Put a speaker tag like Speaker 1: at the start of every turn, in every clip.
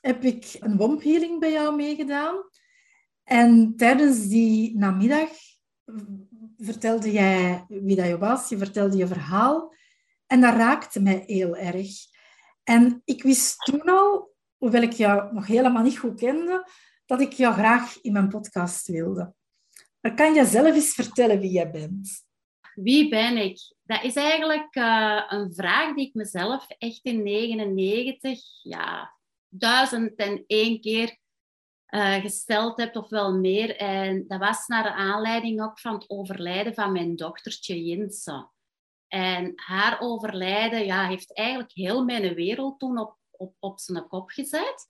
Speaker 1: heb ik een womphealing bij jou meegedaan. En tijdens die namiddag vertelde jij wie dat je was, je vertelde je verhaal. En dat raakte mij heel erg. En ik wist toen al, hoewel ik jou nog helemaal niet goed kende, dat ik jou graag in mijn podcast wilde. Maar kan je zelf eens vertellen wie jij bent?
Speaker 2: Wie ben ik? Dat is eigenlijk uh, een vraag die ik mezelf echt in 99, ja, duizend en één keer uh, gesteld heb, of wel meer. En dat was naar de aanleiding ook van het overlijden van mijn dochtertje Jinse. En haar overlijden ja, heeft eigenlijk heel mijn wereld toen op, op, op zijn kop gezet.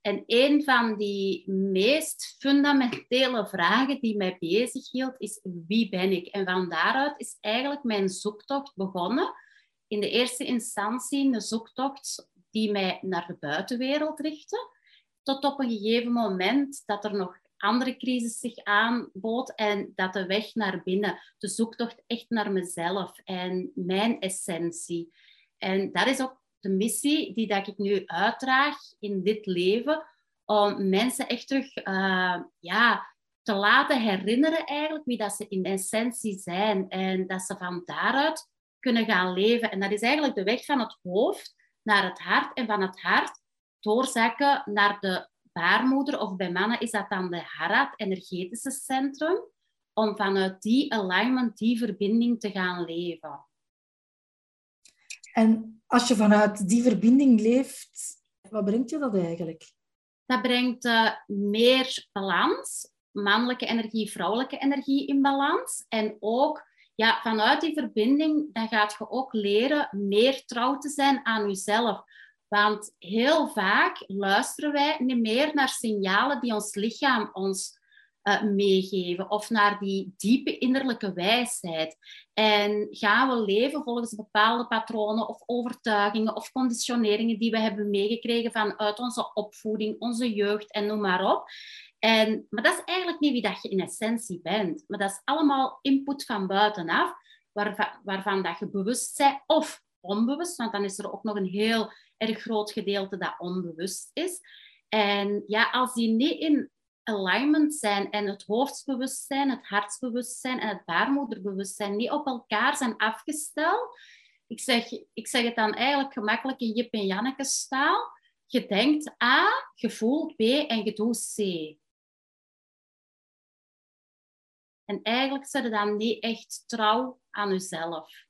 Speaker 2: En een van die meest fundamentele vragen die mij bezighield is wie ben ik? En van daaruit is eigenlijk mijn zoektocht begonnen. In de eerste instantie een zoektocht die mij naar de buitenwereld richtte. Tot op een gegeven moment dat er nog andere crisis zich aanbood en dat de weg naar binnen, de zoektocht echt naar mezelf en mijn essentie. En dat is ook de missie die dat ik nu uitdraag in dit leven, om mensen echt terug uh, ja, te laten herinneren eigenlijk wie dat ze in essentie zijn en dat ze van daaruit kunnen gaan leven. En dat is eigenlijk de weg van het hoofd naar het hart en van het hart doorzakken naar de baarmoeder of bij mannen is dat dan de Harat, energetische centrum, om vanuit die alignment, die verbinding te gaan leven.
Speaker 1: En als je vanuit die verbinding leeft, wat brengt je dat eigenlijk?
Speaker 2: Dat brengt uh, meer balans, mannelijke energie, vrouwelijke energie in balans. En ook ja, vanuit die verbinding, dan gaat je ook leren meer trouw te zijn aan jezelf. Want heel vaak luisteren wij niet meer naar signalen die ons lichaam ons uh, meegeven of naar die diepe innerlijke wijsheid. En gaan we leven volgens bepaalde patronen of overtuigingen of conditioneringen die we hebben meegekregen vanuit onze opvoeding, onze jeugd en noem maar op. En, maar dat is eigenlijk niet wie dat je in essentie bent. Maar dat is allemaal input van buitenaf, waarvan, dat je bewust bent of onbewust, want dan is er ook nog een heel erg groot gedeelte dat onbewust is. En ja, als die niet in alignment zijn en het hoofdsbewustzijn, het hartsbewustzijn en het baarmoederbewustzijn niet op elkaar zijn afgesteld, ik zeg, ik zeg het dan eigenlijk gemakkelijk in Jip en Janneke staal. Je denkt A, je voelt B en je doet C. En eigenlijk zit je dan niet echt trouw aan jezelf.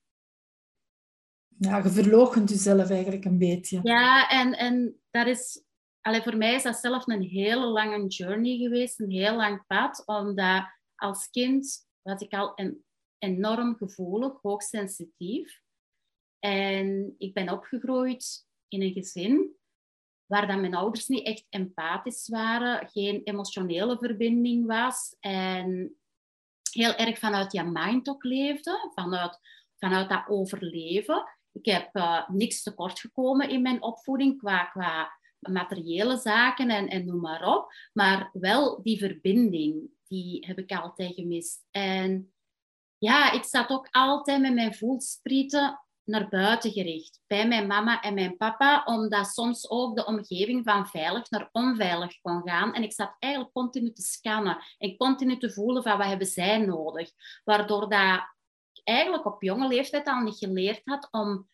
Speaker 1: Ja, je verloochent jezelf eigenlijk een beetje.
Speaker 2: Ja, en, en dat is... Allee, voor mij is dat zelf een hele lange journey geweest, een heel lang pad, omdat als kind was ik al een, enorm gevoelig, hoogsensitief. En ik ben opgegroeid in een gezin waar dan mijn ouders niet echt empathisch waren, geen emotionele verbinding was en heel erg vanuit je mind ook leefde, vanuit, vanuit dat overleven. Ik heb uh, niks tekort gekomen in mijn opvoeding qua, qua materiële zaken en, en noem maar op. Maar wel die verbinding, die heb ik altijd gemist. En ja, ik zat ook altijd met mijn voelsprieten naar buiten gericht. Bij mijn mama en mijn papa, omdat soms ook de omgeving van veilig naar onveilig kon gaan. En ik zat eigenlijk continu te scannen en continu te voelen van wat hebben zij nodig. Waardoor dat ik eigenlijk op jonge leeftijd al niet geleerd had om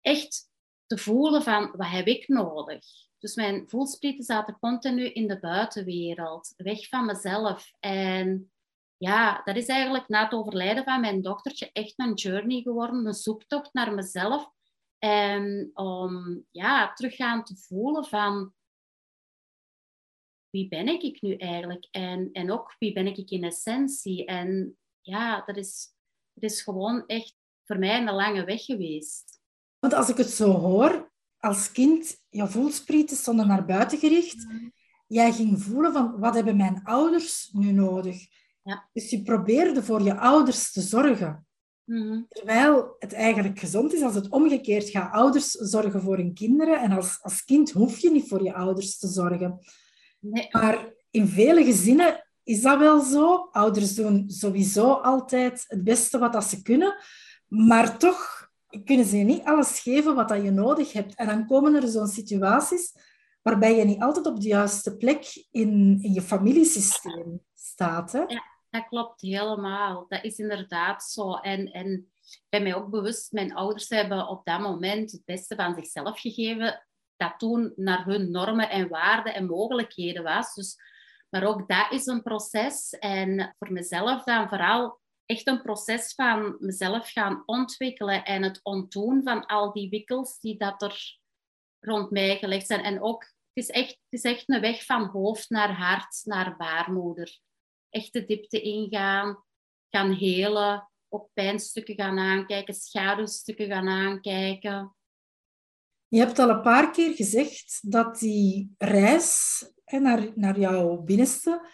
Speaker 2: echt te voelen van wat heb ik nodig. Dus mijn voelsprieten zaten continu in de buitenwereld, weg van mezelf. En ja, dat is eigenlijk na het overlijden van mijn dochtertje echt een journey geworden, een zoektocht naar mezelf. En om ja, terug gaan te voelen van wie ben ik nu eigenlijk? En, en ook wie ben ik in essentie? En ja, dat is, dat is gewoon echt voor mij een lange weg geweest.
Speaker 1: Want als ik het zo hoor, als kind, je voelsprieten stonden naar buiten gericht. Jij ging voelen van, wat hebben mijn ouders nu nodig?
Speaker 2: Ja.
Speaker 1: Dus je probeerde voor je ouders te zorgen.
Speaker 2: Mhm.
Speaker 1: Terwijl het eigenlijk gezond is als het omgekeerd gaat. Ouders zorgen voor hun kinderen en als, als kind hoef je niet voor je ouders te zorgen.
Speaker 2: Nee.
Speaker 1: Maar in vele gezinnen is dat wel zo. Ouders doen sowieso altijd het beste wat dat ze kunnen. Maar toch kunnen ze je niet alles geven wat dat je nodig hebt. En dan komen er zo'n situaties waarbij je niet altijd op de juiste plek in, in je familiesysteem staat. Hè?
Speaker 2: Ja, klopt helemaal. Dat is inderdaad zo. En, en ben mij ook bewust, mijn ouders hebben op dat moment het beste van zichzelf gegeven. Dat toen naar hun normen en waarden en mogelijkheden was. Dus, maar ook dat is een proces. En voor mezelf dan vooral echt een proces van mezelf gaan ontwikkelen en het ontdoen van al die wikkels die dat er rond mij gelegd zijn. En ook, het is echt, het is echt een weg van hoofd naar hart, naar baarmoeder. Echt de diepte ingaan, gaan helen, ook pijnstukken gaan aankijken, schaduwstukken gaan aankijken.
Speaker 1: Je hebt al een paar keer gezegd dat die reis hè, naar, naar jouw binnenste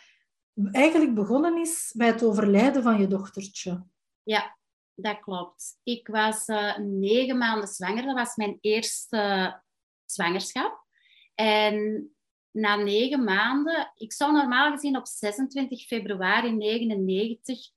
Speaker 1: eigenlijk begonnen is bij het overlijden van je dochtertje.
Speaker 2: Ja, dat klopt. Ik was uh, negen maanden zwanger. Dat was mijn eerste zwangerschap. En na negen maanden, ik zou normaal gezien op 26 februari 1999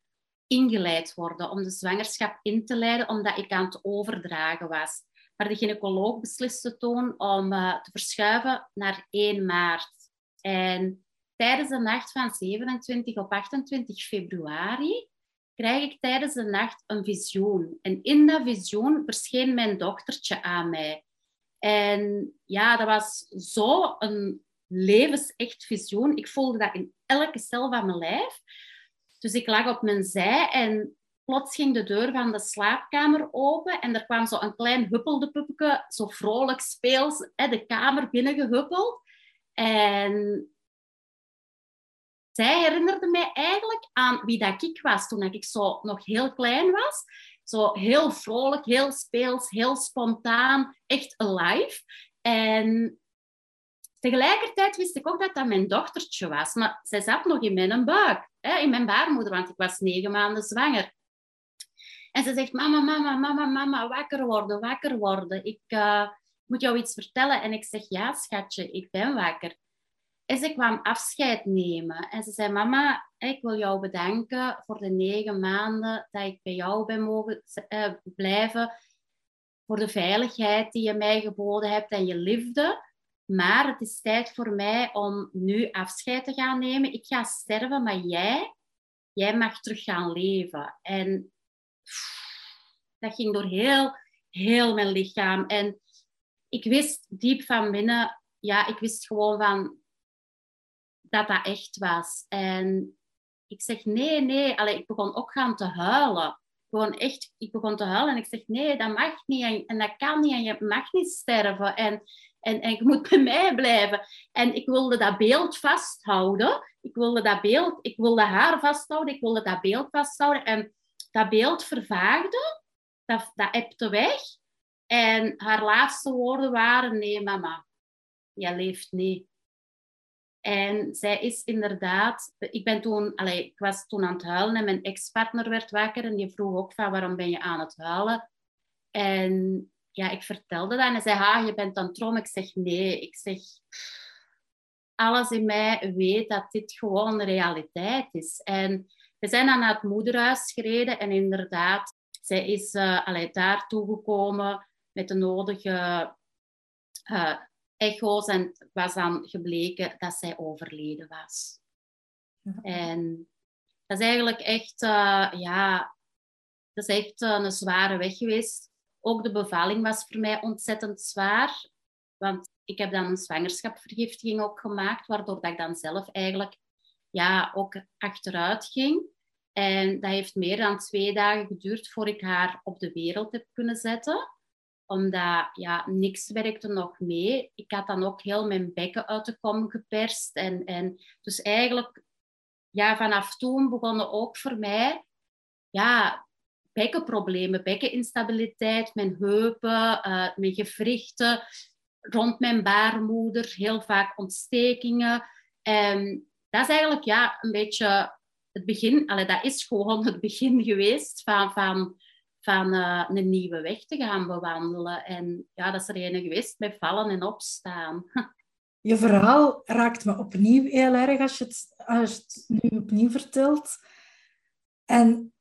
Speaker 2: ingeleid worden om de zwangerschap in te leiden, omdat ik aan het overdragen was. Maar de gynaecoloog besliste toen om uh, te verschuiven naar 1 maart. En tijdens de nacht van 27 op 28 februari krijg ik tijdens de nacht een visioen. En in dat visioen verscheen mijn dochtertje aan mij. En ja, dat was zo een levensecht visioen. Ik voelde dat in elke cel van mijn lijf. Dus ik lag op mijn zij en plots ging de deur van de slaapkamer open en er kwam zo een klein huppelde puppetje, zo vrolijk speels, de kamer binnengehuppeld. En zij herinnerde mij eigenlijk aan wie dat ik was toen ik zo nog heel klein was. Zo heel vrolijk, heel speels, heel spontaan, echt alive. En tegelijkertijd wist ik ook dat dat mijn dochtertje was. Maar zij zat nog in mijn buik, hè, in mijn baarmoeder, want ik was negen maanden zwanger. En ze zegt, mama, mama, mama, mama, wakker worden, wakker worden. Ik uh, moet jou iets vertellen. En ik zeg, ja, schatje, ik ben wakker. En ze kwam afscheid nemen. En ze zei, mama, ik wil jou bedanken voor de negen maanden dat ik bij jou ben mogen uh, blijven. Voor de veiligheid die je mij geboden hebt en je liefde. Maar het is tijd voor mij om nu afscheid te gaan nemen. Ik ga sterven, maar jij, jij mag terug gaan leven. En dat ging door heel, heel mijn lichaam. En ik wist diep van binnen, ja, ik wist gewoon van dat dat echt was. En ik zeg nee, nee. Allee, ik begon ook gaan te huilen. Gewoon echt, ik begon te huilen en ik zeg nee, dat mag niet en, en dat kan niet en je mag niet sterven. En, en, je moet bij mij blijven. En ik wilde dat beeld vasthouden. Ik wilde dat beeld, ik wilde haar vasthouden, ik wilde dat beeld vasthouden. En dat beeld vervaagde, dat, dat ebte weg. En haar laatste woorden waren, nee mama, jij leeft niet. En zij is inderdaad, ik ben toen, allez, ik was toen aan het huilen en mijn ex-partner werd wakker en die vroeg ook van waarom ben je aan het huilen? En ja, ik vertelde dat en hij zei, ah, je bent aan het trom. Ik zeg nee, ik zeg, alles in mij weet dat dit gewoon een realiteit is. En we zijn dan naar het moederhuis gereden en inderdaad, zij is uh, allee, daar toegekomen met de nodige uh, echo's en het was dan gebleken dat zij overleden was. En dat is eigenlijk echt, uh, ja, dat is echt een zware weg geweest. Ook de bevalling was voor mij ontzettend zwaar. Want ik heb dan een zwangerschapsvergiftiging ook gemaakt, waardoor dat ik dan zelf eigenlijk ja, ook achteruit ging. En dat heeft meer dan twee dagen geduurd voor ik haar op de wereld heb kunnen zetten. Omdat ja, niks werkte nog mee. Ik had dan ook heel mijn bekken uit de kom geperst. En, en dus eigenlijk, ja, vanaf toen begonnen ook voor mij ja, bekkenproblemen, bekkeninstabiliteit, mijn heupen, uh, mijn gewrichten, rond mijn baarmoeder, heel vaak ontstekingen. En dat is eigenlijk ja, een beetje het begin, allee, dat is gewoon het begin geweest van, van, van uh, een nieuwe weg te gaan bewandelen. En ja, dat is er een geweest met vallen en opstaan.
Speaker 1: Je verhaal raakt me opnieuw heel erg als je het, als je het nu opnieuw vertelt. En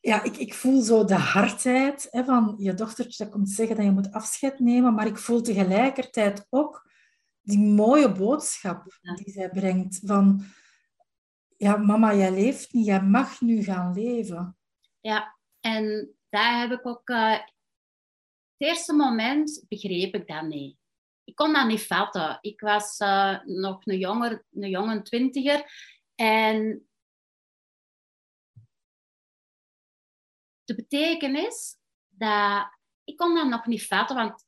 Speaker 1: ja, ik, ik voel zo de hardheid hè, van je dochtertje dat komt zeggen dat je moet afscheid nemen, maar ik voel tegelijkertijd ook die mooie boodschap die zij brengt van ja, mama, jij leeft niet, jij mag nu gaan leven.
Speaker 2: Ja, en daar heb ik ook... Uh, het eerste moment begreep ik dat niet. Ik kon dat niet vatten. Ik was uh, nog een, jonger, een jonge twintiger en de betekenis dat ik kon dat nog niet vatten, want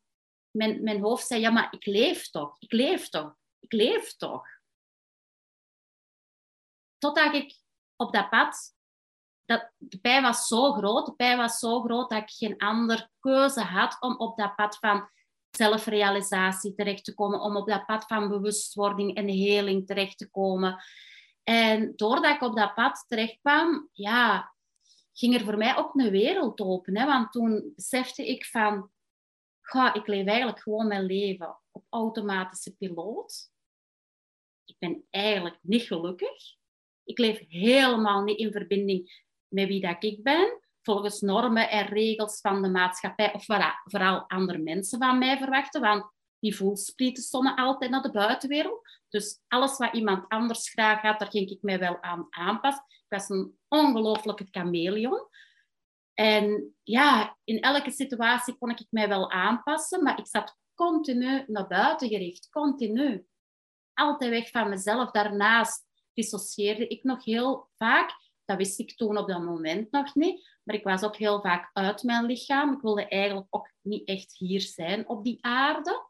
Speaker 2: mijn, mijn hoofd zei, ja, maar ik leef toch, ik leef toch, ik leef toch. Totdat ik op dat pad, dat, de pijn was zo groot, de pijn was zo groot dat ik geen andere keuze had om op dat pad van zelfrealisatie terecht te komen, om op dat pad van bewustwording en heling terecht te komen. En doordat ik op dat pad terecht kwam, ja, ging er voor mij ook een wereld open. Hè? Want toen besefte ik van, ga, ik leef eigenlijk gewoon mijn leven op automatische piloot. Ik ben eigenlijk niet gelukkig. Ik leef helemaal niet in verbinding met wie dat ik ben, volgens normen en regels van de maatschappij, of wat vooral andere mensen van mij verwachten, want die voelsprieten stonden altijd naar de buitenwereld. Dus alles wat iemand anders graag had, daar ging ik mij wel aan aanpassen. Ik was een ongelooflijke chameleon. En ja, in elke situatie kon ik mij wel aanpassen, maar ik zat continu naar buiten gericht, continu. Altijd weg van mezelf. Daarnaast dissocieerde ik nog heel vaak. Dat wist ik toen op dat moment nog niet. Maar ik was ook heel vaak uit mijn lichaam. Ik wilde eigenlijk ook niet echt hier zijn op die aarde.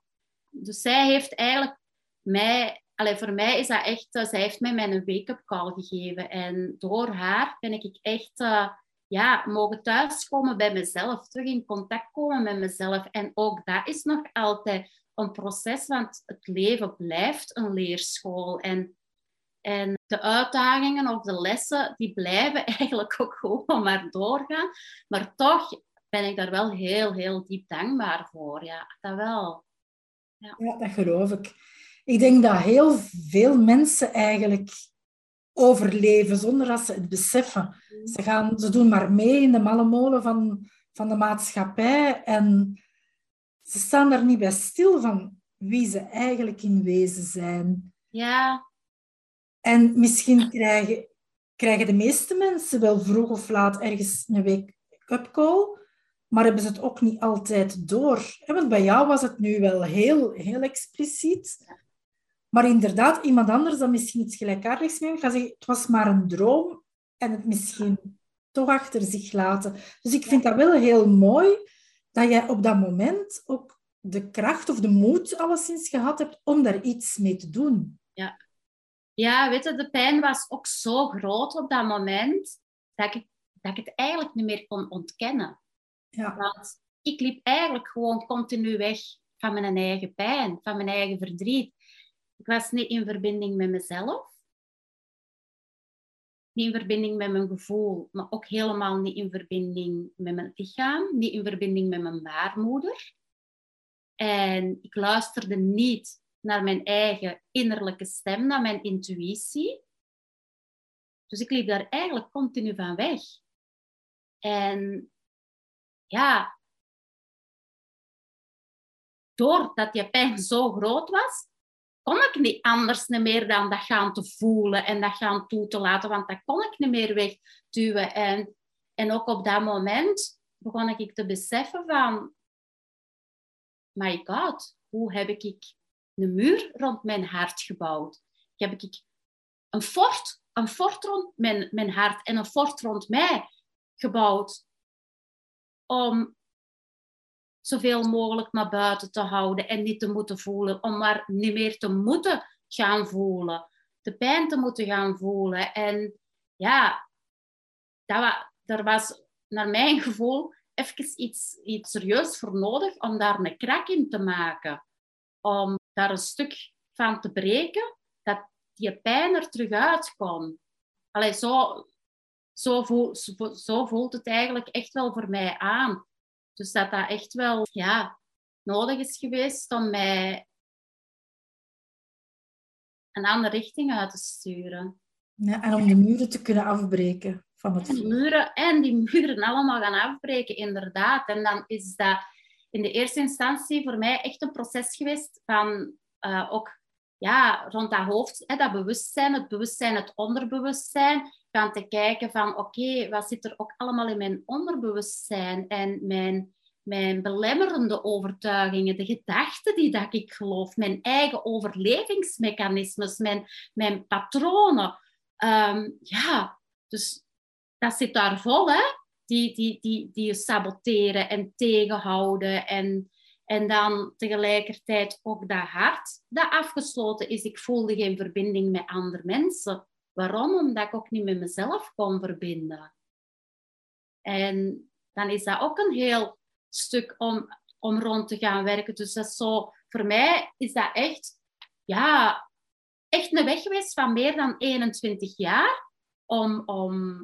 Speaker 2: Dus zij heeft eigenlijk mij... Allee, voor mij is dat echt... Uh, zij heeft mij mijn wake-up call gegeven. En door haar ben ik echt... Uh, ja, mogen thuiskomen bij mezelf, terug in contact komen met mezelf. En ook dat is nog altijd een proces, want het leven blijft een leerschool. En en de uitdagingen of de lessen, die blijven eigenlijk ook gewoon maar doorgaan. Maar toch ben ik daar wel heel, heel diep dankbaar voor. Ja, dat wel.
Speaker 1: Ja, ja dat geloof ik. Ik denk dat heel veel mensen eigenlijk overleven zonder dat ze het beseffen. Mm. Ze, gaan, ze doen maar mee in de malle molen van, van de maatschappij en ze staan daar niet bij stil van wie ze eigenlijk in wezen zijn.
Speaker 2: Ja,
Speaker 1: en misschien krijgen, krijgen de meeste mensen wel vroeg of laat ergens een wake-up call, maar hebben ze het ook niet altijd door. Want bij jou was het nu wel heel, heel expliciet. Maar inderdaad, iemand anders dan misschien iets gelijkaardigs mee gaat zeggen, het was maar een droom en het misschien toch achter zich laten. Dus ik vind dat wel heel mooi dat jij op dat moment ook de kracht of de moed alleszins gehad hebt om daar iets mee te doen.
Speaker 2: Ja, ja, weet je, de pijn was ook zo groot op dat moment dat ik, dat ik het eigenlijk niet meer kon ontkennen. Ja. Want ik liep eigenlijk gewoon continu weg van mijn eigen pijn, van mijn eigen verdriet. Ik was niet in verbinding met mezelf, niet in verbinding met mijn gevoel, maar ook helemaal niet in verbinding met mijn lichaam, niet in verbinding met mijn baarmoeder. En ik luisterde niet naar mijn eigen innerlijke stem, naar mijn intuïtie. Dus ik liep daar eigenlijk continu van weg. En ja, doordat die pijn zo groot was, kon ik niet anders meer dan dat gaan te voelen en dat gaan toe te laten, want dat kon ik niet meer wegduwen. En, en ook op dat moment begon ik te beseffen van, my god, hoe heb ik een muur rond mijn hart gebouwd? Heb ik een fort, een fort rond mijn, mijn hart en een fort rond mij gebouwd om zoveel mogelijk naar buiten te houden en niet te moeten voelen, om maar niet meer te moeten gaan voelen, de pijn te moeten gaan voelen. En ja, dat, er was naar mijn gevoel even iets, iets serieus voor nodig om daar een krak in te maken. Om daar een stuk van te breken, dat die pijn er terug uitkomt. Allee, zo, zo, voel, zo, zo voelt het eigenlijk echt wel voor mij aan. Dus dat dat echt wel ja, nodig is geweest om mij een andere richting uit te sturen.
Speaker 1: Ja, en om de muren te kunnen afbreken van het...
Speaker 2: En die muren, en die muren allemaal gaan afbreken, inderdaad. En dan is dat in de eerste instantie voor mij echt een proces geweest van uh, ook ja, rond dat hoofd, hè, dat bewustzijn, het bewustzijn, het onderbewustzijn, gaan te kijken van oké, wat zit er ook allemaal in mijn onderbewustzijn en mijn, mijn belemmerende overtuigingen, de gedachten die dat ik geloof, mijn eigen overlevingsmechanismes, mijn, mijn patronen. Um, ja, dus dat zit daar vol, hè? Die, die, die, die je saboteren en tegenhouden en en dan tegelijkertijd ook dat hart dat afgesloten is. Ik voelde geen verbinding met andere mensen. Waarom? Omdat ik ook niet met mezelf kon verbinden. En dan is dat ook een heel stuk om, om rond te gaan werken. Dus dat zo, voor mij is dat echt, ja, echt een weg geweest van meer dan 21 jaar om, om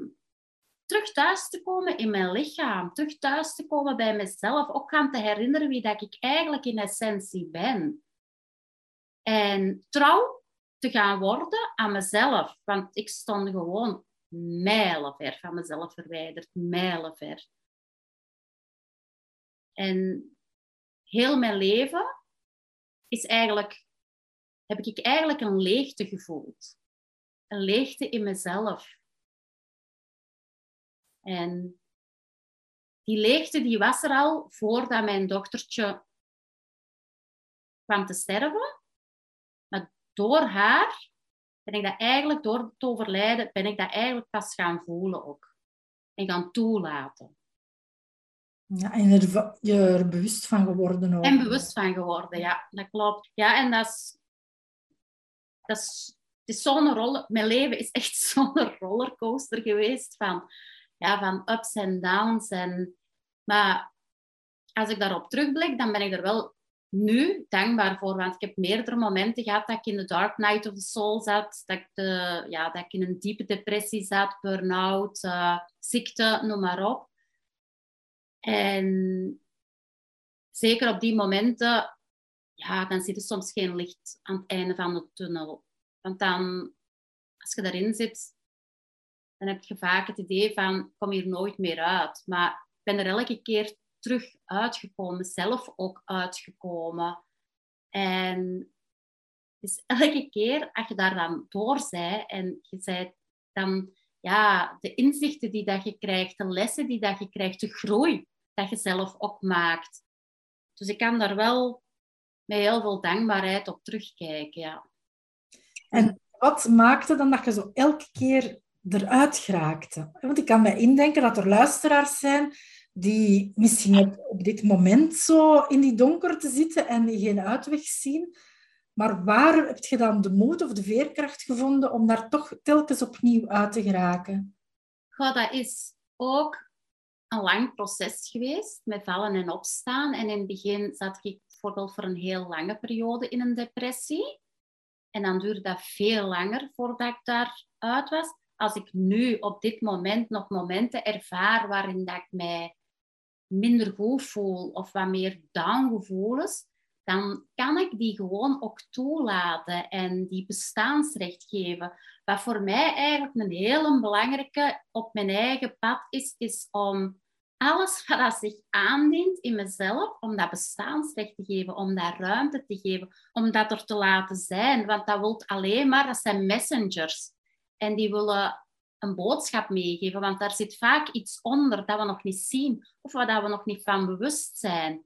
Speaker 2: terug thuis te komen in mijn lichaam, terug thuis te komen bij mezelf, ook gaan te herinneren wie dat ik eigenlijk in essentie ben. En trouw te gaan worden aan mezelf, want ik stond gewoon mijlenver van mezelf verwijderd, mijlenver. En heel mijn leven is eigenlijk, heb ik eigenlijk een leegte gevoeld. Een leegte in mezelf. En die leegte die was er al voordat mijn dochtertje kwam te sterven. Maar door haar ben ik dat eigenlijk, door het overlijden, ben ik dat eigenlijk pas gaan voelen ook. En gaan toelaten.
Speaker 1: Ja, en er, je er bewust van geworden ook.
Speaker 2: En bewust van geworden, ja, dat klopt. Ja, en dat is, dat is, het is zo'n rol, mijn leven is echt zo'n rollercoaster geweest van ja, van ups en downs. En, maar als ik daarop terugblik, dan ben ik er wel nu dankbaar voor. Want ik heb meerdere momenten gehad dat ik in de dark night of the soul zat. Dat ik, de, ja, dat ik in een diepe depressie zat, burn-out, uh, ziekte, noem maar op. En zeker op die momenten, ja, dan zit er soms geen licht aan het einde van de tunnel. Want dan, als je daarin zit, dan heb je vaak het idee van, kom hier nooit meer uit. Maar ik ben er elke keer terug uitgekomen, zelf ook uitgekomen. En dus elke keer als je daar dan door bent en je zei dan ja, de inzichten die dat je krijgt, de lessen die dat je krijgt, de groei dat je zelf opmaakt. Dus ik kan daar wel met heel veel dankbaarheid op terugkijken. Ja.
Speaker 1: En wat maakte dan dat je zo elke keer eruit geraakte. Want ik kan me indenken dat er luisteraars zijn die misschien op, dit moment zo in die donkerte zitten en geen uitweg zien. Maar waar heb je dan de moed of de veerkracht gevonden om daar toch telkens opnieuw uit te geraken?
Speaker 2: Goh, dat is ook een lang proces geweest met vallen en opstaan. En in het begin zat ik bijvoorbeeld voor een heel lange periode in een depressie. En dan duurde dat veel langer voordat ik daaruit was als ik nu op dit moment nog momenten ervaar waarin dat ik mij minder goed voel of wat meer down gevoelens, dan kan ik die gewoon ook toelaten en die bestaansrecht geven. Wat voor mij eigenlijk een hele belangrijke op mijn eigen pad is, is om alles wat zich aandient in mezelf, om dat bestaansrecht te geven, om dat ruimte te geven, om dat er te laten zijn. Want dat wil alleen maar, dat zijn messengers. En die willen een boodschap meegeven, want daar zit vaak iets onder dat we nog niet zien of waar we nog niet van bewust zijn.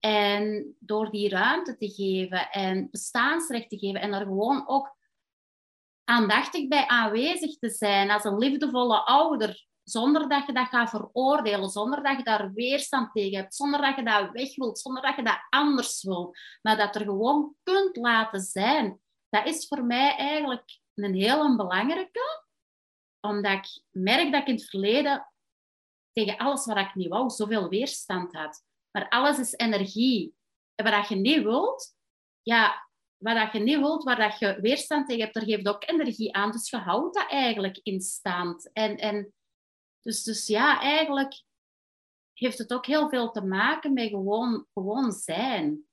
Speaker 2: En door die ruimte te geven en bestaansrecht te geven en er gewoon ook aandachtig bij aanwezig te zijn als een liefdevolle ouder, zonder dat je dat gaat veroordelen, zonder dat je daar weerstand tegen hebt, zonder dat je dat weg wilt, zonder dat je dat anders wilt, maar dat er gewoon kunt laten zijn. Dat is voor mij eigenlijk een heel belangrijke, omdat ik merk dat ik in het verleden tegen alles wat ik niet wou, zoveel weerstand had. Maar alles is energie. En wat je niet wilt, ja, wat je niet wilt, waar dat je weerstand tegen hebt, daar geeft ook energie aan. Dus je houdt dat eigenlijk in stand. En, en dus, dus ja, eigenlijk heeft het ook heel veel te maken met gewoon, gewoon zijn.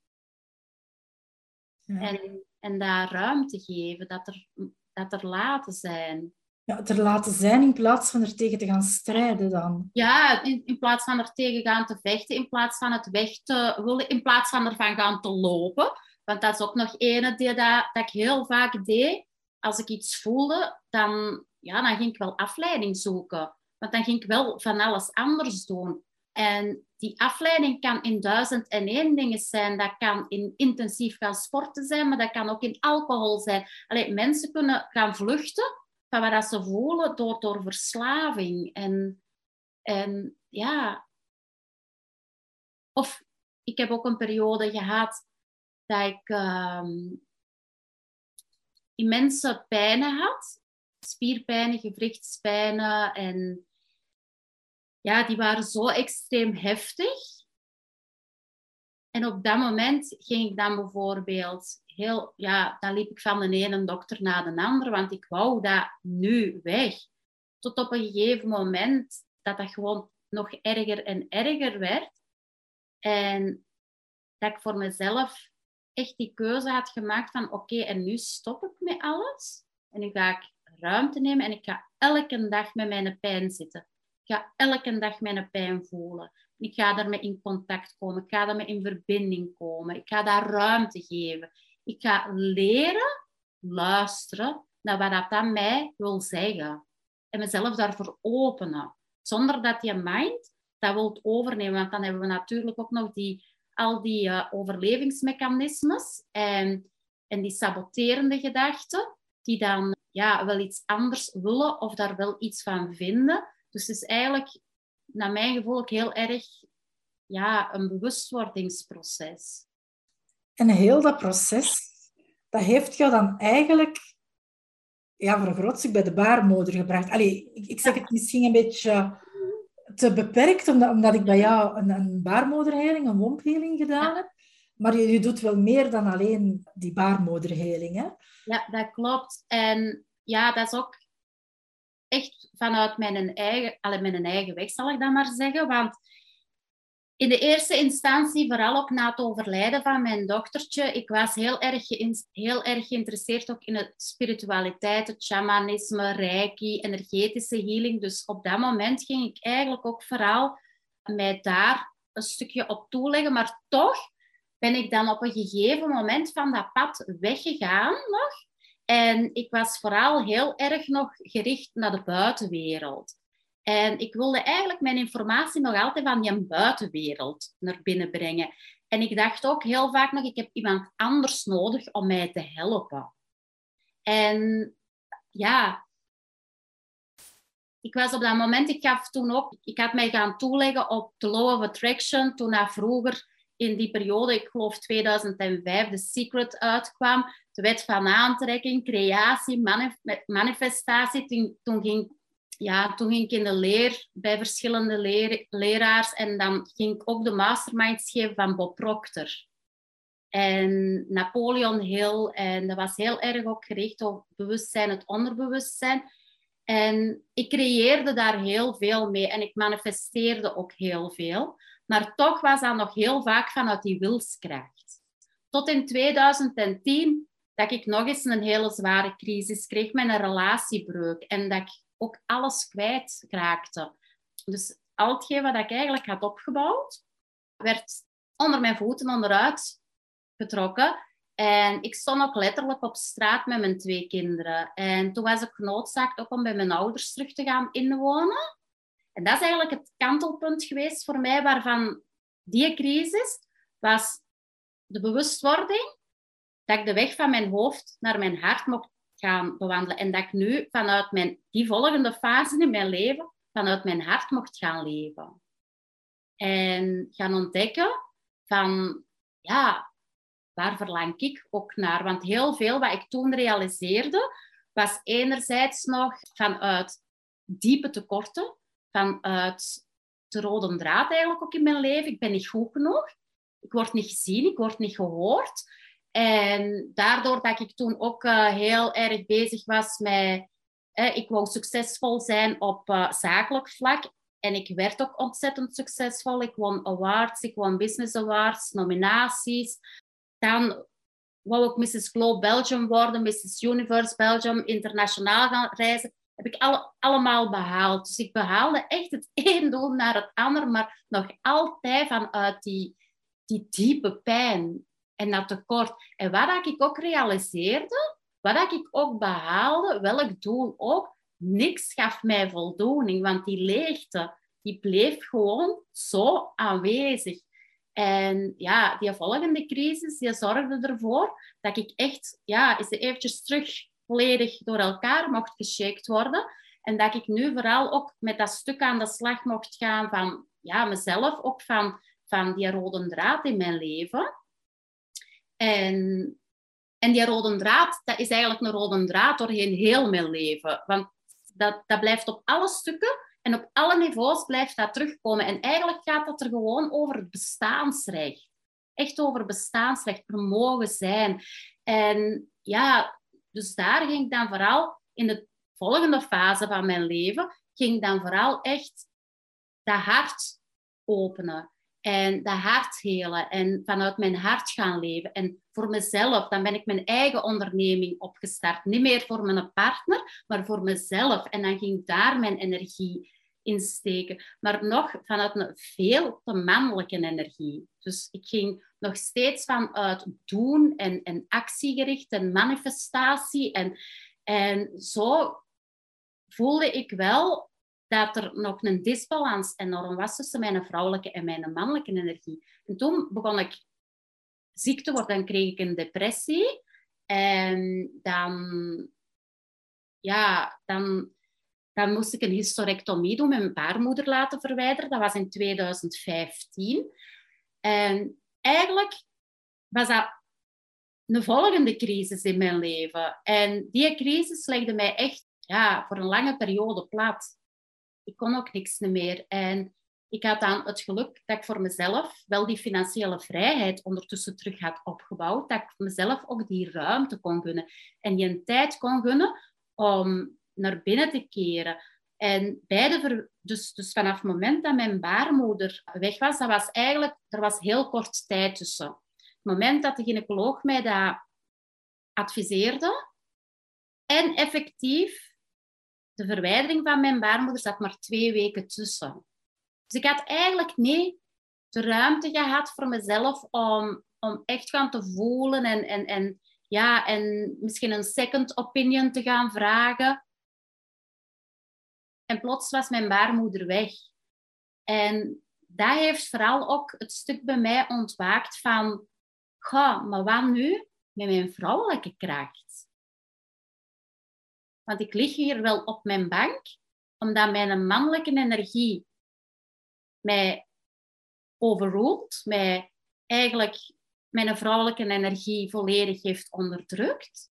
Speaker 2: En, en daar ruimte geven, dat er, dat er laten zijn.
Speaker 1: Ja, er laten zijn in plaats van er tegen te gaan strijden dan.
Speaker 2: Ja, in, in plaats van er tegen gaan te vechten, in plaats van het weg te willen, in plaats van ervan gaan te lopen. Want dat is ook nog ene die dat, dat ik heel vaak deed. Als ik iets voelde, dan, ja, dan ging ik wel afleiding zoeken. Want dan ging ik wel van alles anders doen. En die afleiding kan in duizend en één dingen zijn. Dat kan in intensief gaan sporten zijn, maar dat kan ook in alcohol zijn. Allee, mensen kunnen gaan vluchten van wat ze voelen door, door verslaving. En, en ja... Of ik heb ook een periode gehad dat ik um, immense pijnen had. Spierpijnen, gewrichtspijnen. En ja, die waren zo extreem heftig. En op dat moment ging ik dan bijvoorbeeld heel, ja, dan liep ik van de ene dokter naar de andere, want ik wou dat nu weg. Tot op een gegeven moment dat dat gewoon nog erger en erger werd. En dat ik voor mezelf echt die keuze had gemaakt van oké, en nu stop ik met alles. En nu ga ik ruimte nemen en ik ga elke dag met mijn pijn zitten. Ik ga elke dag mijn pijn voelen. Ik ga daarmee in contact komen. Ik ga daarmee in verbinding komen. Ik ga daar ruimte geven. Ik ga leren luisteren naar wat dat aan mij wil zeggen. En mezelf daarvoor openen. Zonder dat je mind dat wilt overnemen. Want dan hebben we natuurlijk ook nog die al die uh, overlevingsmechanismes en, en die saboterende gedachten, die dan ja, wel iets anders willen of daar wel iets van vinden. Dus het is eigenlijk, naar mijn gevoel, ook heel erg ja, een bewustwordingsproces.
Speaker 1: En heel dat proces, dat heeft jou dan eigenlijk ja, voor een groot stuk bij de baarmoeder gebracht. Allee, ik, ik zeg het misschien een beetje te beperkt, omdat, omdat ik bij jou een, een baarmoederheling, een wompheling gedaan heb. Maar je, je, doet wel meer dan alleen die baarmoederheling, hè?
Speaker 2: Ja, dat klopt. En ja, dat is ook echt vanuit mijn eigen, alle mijn eigen weg, zal ik dat maar zeggen. Want in de eerste instantie, vooral ook na het overlijden van mijn dochtertje, ik was heel erg, heel erg geïnteresseerd ook in spiritualiteit, het shamanisme, reiki, energetische healing. Dus op dat moment ging ik eigenlijk ook vooral mij daar een stukje op toeleggen. Maar toch ben ik dan op een gegeven moment van dat pad weggegaan nog. En ik was vooral heel erg nog gericht naar de buitenwereld. En ik wilde eigenlijk mijn informatie nog altijd van die buitenwereld naar binnen brengen. En ik dacht ook heel vaak nog, ik heb iemand anders nodig om mij te helpen. En ja, ik was op dat moment, ik gaf toen ook, ik had mij gaan toeleggen op The Law of Attraction, toen dat vroeger in die periode, ik geloof 2005, The Secret uitkwam, de wet van aantrekking, creatie, manifestatie. Toen, ging ja, toen ging ik in de leer bij verschillende leraars en dan ging ik ook de masterminds geven van Bob Proctor. En Napoleon Hill. En dat was heel erg ook gericht op bewustzijn, het onderbewustzijn. En ik creëerde daar heel veel mee en ik manifesteerde ook heel veel. Maar toch was dat nog heel vaak vanuit die wilskracht. Tot in 2010 dat ik nog eens een hele zware crisis kreeg met een relatiebreuk. En dat ik ook alles kwijtraakte. Dus al hetgeen wat ik eigenlijk had opgebouwd, werd onder mijn voeten onderuit getrokken. En ik stond ook letterlijk op straat met mijn twee kinderen. En toen was ik genoodzaakt ook om bij mijn ouders terug te gaan inwonen. En dat is eigenlijk het kantelpunt geweest voor mij, waarvan die crisis was de bewustwording dat ik de weg van mijn hoofd naar mijn hart mocht gaan bewandelen. En dat ik nu vanuit mijn, die volgende fase in mijn leven, vanuit mijn hart mocht gaan leven. En gaan ontdekken van, ja, waar verlang ik ook naar? Want heel veel wat ik toen realiseerde, was enerzijds nog vanuit diepe tekorten, vanuit de rode draad eigenlijk ook in mijn leven. Ik ben niet goed genoeg. Ik word niet gezien, ik word niet gehoord. En daardoor dat ik toen ook uh, heel erg bezig was met... Eh, ik wou succesvol zijn op uh, zakelijk vlak. En ik werd ook ontzettend succesvol. Ik won awards, ik won business awards, nominaties. Dan wou ik Mrs. Globe Belgium worden, Mrs. Universe Belgium, internationaal gaan reizen. Heb ik alle, allemaal behaald. Dus ik behaalde echt het een doel naar het ander, maar nog altijd vanuit die, die diepe pijn en dat tekort. En wat ik ook realiseerde, wat ik ook behaalde, welk doel ook, niks gaf mij voldoening, want die leegte, die bleef gewoon zo aanwezig. En ja, die volgende crisis, die zorgde ervoor dat ik echt, ja, eens eventjes terug volledig door elkaar mocht geshakt worden. En dat ik nu vooral ook met dat stuk aan de slag mocht gaan van ja, mezelf, ook van, van die rode draad in mijn leven. En, en die rode draad, dat is eigenlijk een rode draad doorheen heel mijn leven. Want dat, dat blijft op alle stukken en op alle niveaus blijft dat terugkomen. En eigenlijk gaat dat er gewoon over het bestaansrecht. Echt over bestaansrecht, er mogen zijn. En ja, dus daar ging ik dan vooral in de volgende fase van mijn leven, ging dan vooral echt dat hart openen. En dat hart helen en vanuit mijn hart gaan leven. En voor mezelf, dan ben ik mijn eigen onderneming opgestart. Niet meer voor mijn partner, maar voor mezelf. En dan ging daar mijn energie in steken. Maar nog vanuit een veel te mannelijke energie. Dus ik ging nog steeds vanuit doen en, en actiegericht en manifestatie. En, en zo voelde ik wel dat er nog een disbalans enorm was tussen mijn vrouwelijke en mijn mannelijke energie. En toen begon ik ziek te worden en kreeg ik een depressie. En dan, ja, dan, dan moest ik een hysterectomie doen, mijn baarmoeder laten verwijderen. Dat was in 2015. En eigenlijk was dat een volgende crisis in mijn leven. En die crisis legde mij echt ja, voor een lange periode plat ik kon ook niks meer. En ik had dan het geluk dat ik voor mezelf wel die financiële vrijheid ondertussen terug had opgebouwd. Dat ik mezelf ook die ruimte kon gunnen. En die een tijd kon gunnen om naar binnen te keren. En beide, dus, dus vanaf het moment dat mijn baarmoeder weg was, dat was eigenlijk, er was heel kort tijd tussen. Het moment dat de gynaecoloog mij dat adviseerde en effectief de verwijdering van mijn baarmoeder zat maar twee weken tussen. Dus ik had eigenlijk niet de ruimte gehad voor mezelf om, om echt gaan te voelen en, en, en, ja, en misschien een second opinion te gaan vragen. En plots was mijn baarmoeder weg. En dat heeft vooral ook het stuk bij mij ontwaakt van, ga, maar wat nu met mijn vrouwelijke kracht? Want ik lig hier wel op mijn bank, omdat mijn mannelijke energie mij overroelt, mij eigenlijk mijn vrouwelijke energie volledig heeft onderdrukt.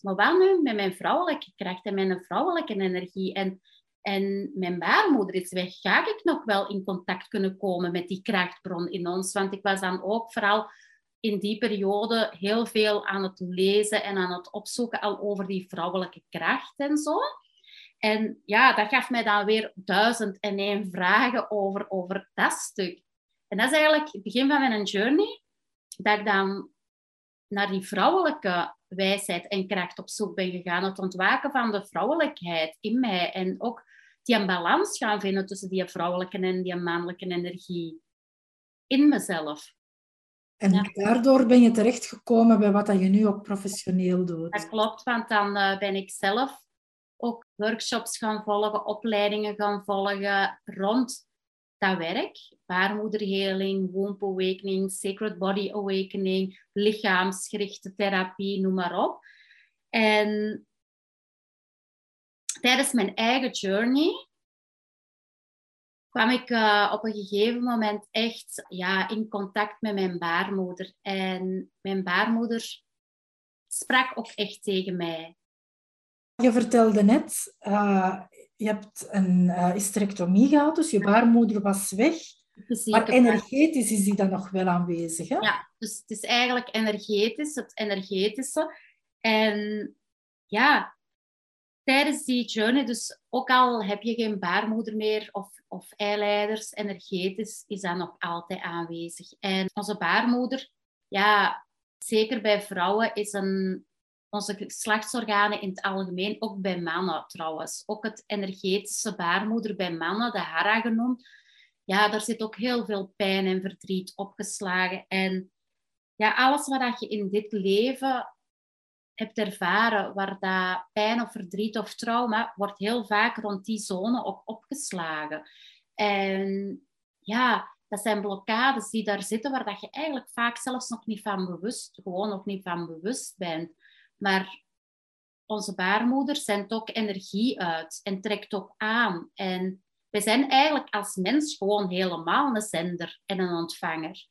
Speaker 2: Maar wat nu met mijn vrouwelijke kracht en mijn vrouwelijke energie en, en mijn baarmoeder is weg, ga ik nog wel in contact kunnen komen met die krachtbron in ons? Want ik was dan ook vooral in die periode heel veel aan het lezen en aan het opzoeken al over die vrouwelijke kracht en zo. En ja, dat gaf mij dan weer duizend en één vragen over, over dat stuk. En dat is eigenlijk het begin van mijn journey, dat ik dan naar die vrouwelijke wijsheid en kracht op zoek ben gegaan. Het ontwaken van de vrouwelijkheid in mij en ook die balans gaan vinden tussen die vrouwelijke en die mannelijke energie in mezelf.
Speaker 1: En daardoor ben je terechtgekomen bij wat je nu ook professioneel doet.
Speaker 2: Dat klopt, want dan uh, ben ik zelf ook workshops gaan volgen, opleidingen gaan volgen rond dat werk, baarmoederheling, womb awakening, sacred body awakening, lichaamsgerichte therapie, noem maar op. En tijdens mijn eigen journey kwam ik uh, op een gegeven moment echt ja, in contact met mijn baarmoeder. En mijn baarmoeder sprak ook echt tegen mij.
Speaker 1: Je vertelde net, uh, je hebt een uh, hysterectomie gehad, dus je baarmoeder was weg. Maar energetisch is die dan nog wel aanwezig, hè?
Speaker 2: Ja, dus het is eigenlijk energetisch, het energetische. En ja, tijdens die journey, dus ook al heb je geen baarmoeder meer of, of eileiders, energetisch is dat nog altijd aanwezig. En onze baarmoeder, ja, zeker bij vrouwen, is een, onze geslachtsorganen in het algemeen, ook bij mannen trouwens. Ook het energetische baarmoeder bij mannen, de hara genoemd. Ja, daar zit ook heel veel pijn en verdriet opgeslagen. En ja, alles wat je in dit leven hebt ervaren, waar dat pijn of verdriet of trauma, wordt heel vaak rond die zone ook opgeslagen. En ja, dat zijn blokkades die daar zitten, waar dat je eigenlijk vaak zelfs nog niet van bewust, gewoon nog niet van bewust bent. Maar onze baarmoeder zendt ook energie uit en trekt ook aan. En wij zijn eigenlijk als mens gewoon helemaal een zender en een ontvanger.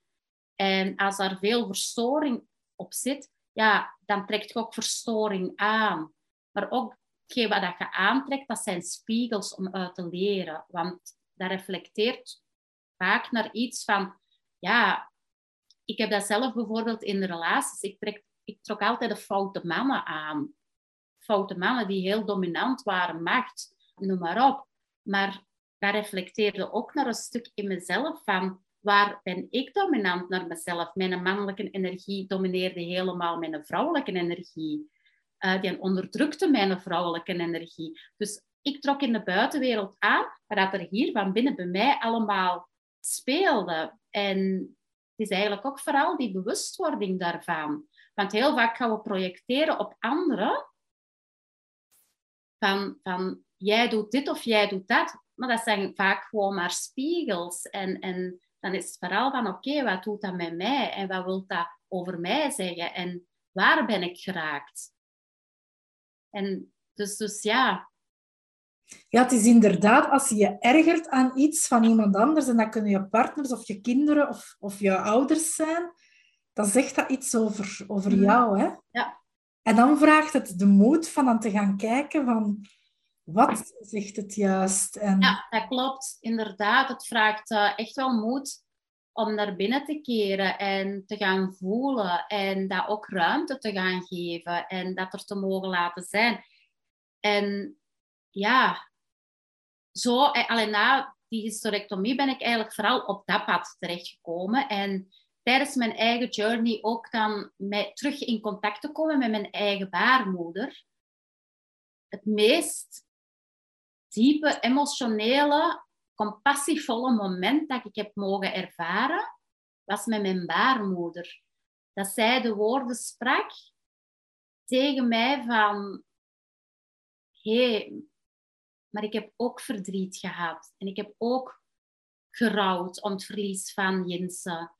Speaker 2: En als er veel verstoring op zit, ja, dan trekt je ook verstoring aan. Maar ook wat je aantrekt, dat zijn spiegels om uit te leren. Want dat reflecteert vaak naar iets van, ja, ik heb dat zelf bijvoorbeeld in de relaties. Ik, trek, ik trok altijd de foute mannen aan. Foute mannen die heel dominant waren, macht, noem maar op. Maar dat reflecteerde ook naar een stuk in mezelf van, waar ben ik dominant naar mezelf? Mijn mannelijke energie domineerde helemaal mijn vrouwelijke energie. Uh, die onderdrukte mijn vrouwelijke energie. Dus ik trok in de buitenwereld aan wat er hier van binnen bij mij allemaal speelde. En het is eigenlijk ook vooral die bewustwording daarvan. Want heel vaak gaan we projecteren op anderen. Van, van jij doet dit of jij doet dat. Maar dat zijn vaak gewoon maar spiegels. En, en dan is het vooral van oké, wat doet dat met mij? En wat wil dat over mij zeggen? En waar ben ik geraakt? En dus, dus ja,
Speaker 1: ja, het is inderdaad, als je je ergert aan iets van iemand anders, en dat kunnen je partners of je kinderen of, of je ouders zijn, dan zegt dat iets over, over mm. jou. Hè?
Speaker 2: Ja.
Speaker 1: En dan vraagt het de moed van aan te gaan kijken van wat zegt het juist. En...
Speaker 2: Ja, dat klopt. Inderdaad, het vraagt uh, echt wel moed om naar binnen te keren en te gaan voelen en dat ook ruimte te gaan geven en dat er te mogen laten zijn. En ja, zo, eh, alleen na die hysterectomie ben ik eigenlijk vooral op dat pad terechtgekomen. En tijdens mijn eigen journey ook dan met, terug in contact te komen met mijn eigen baarmoeder. Het meest diepe, emotionele, compassievolle moment dat ik heb mogen ervaren, was met mijn baarmoeder. Dat zij de woorden sprak tegen mij van... hey, maar ik heb ook verdriet gehad. En ik heb ook gerouwd om het verlies van Jinse.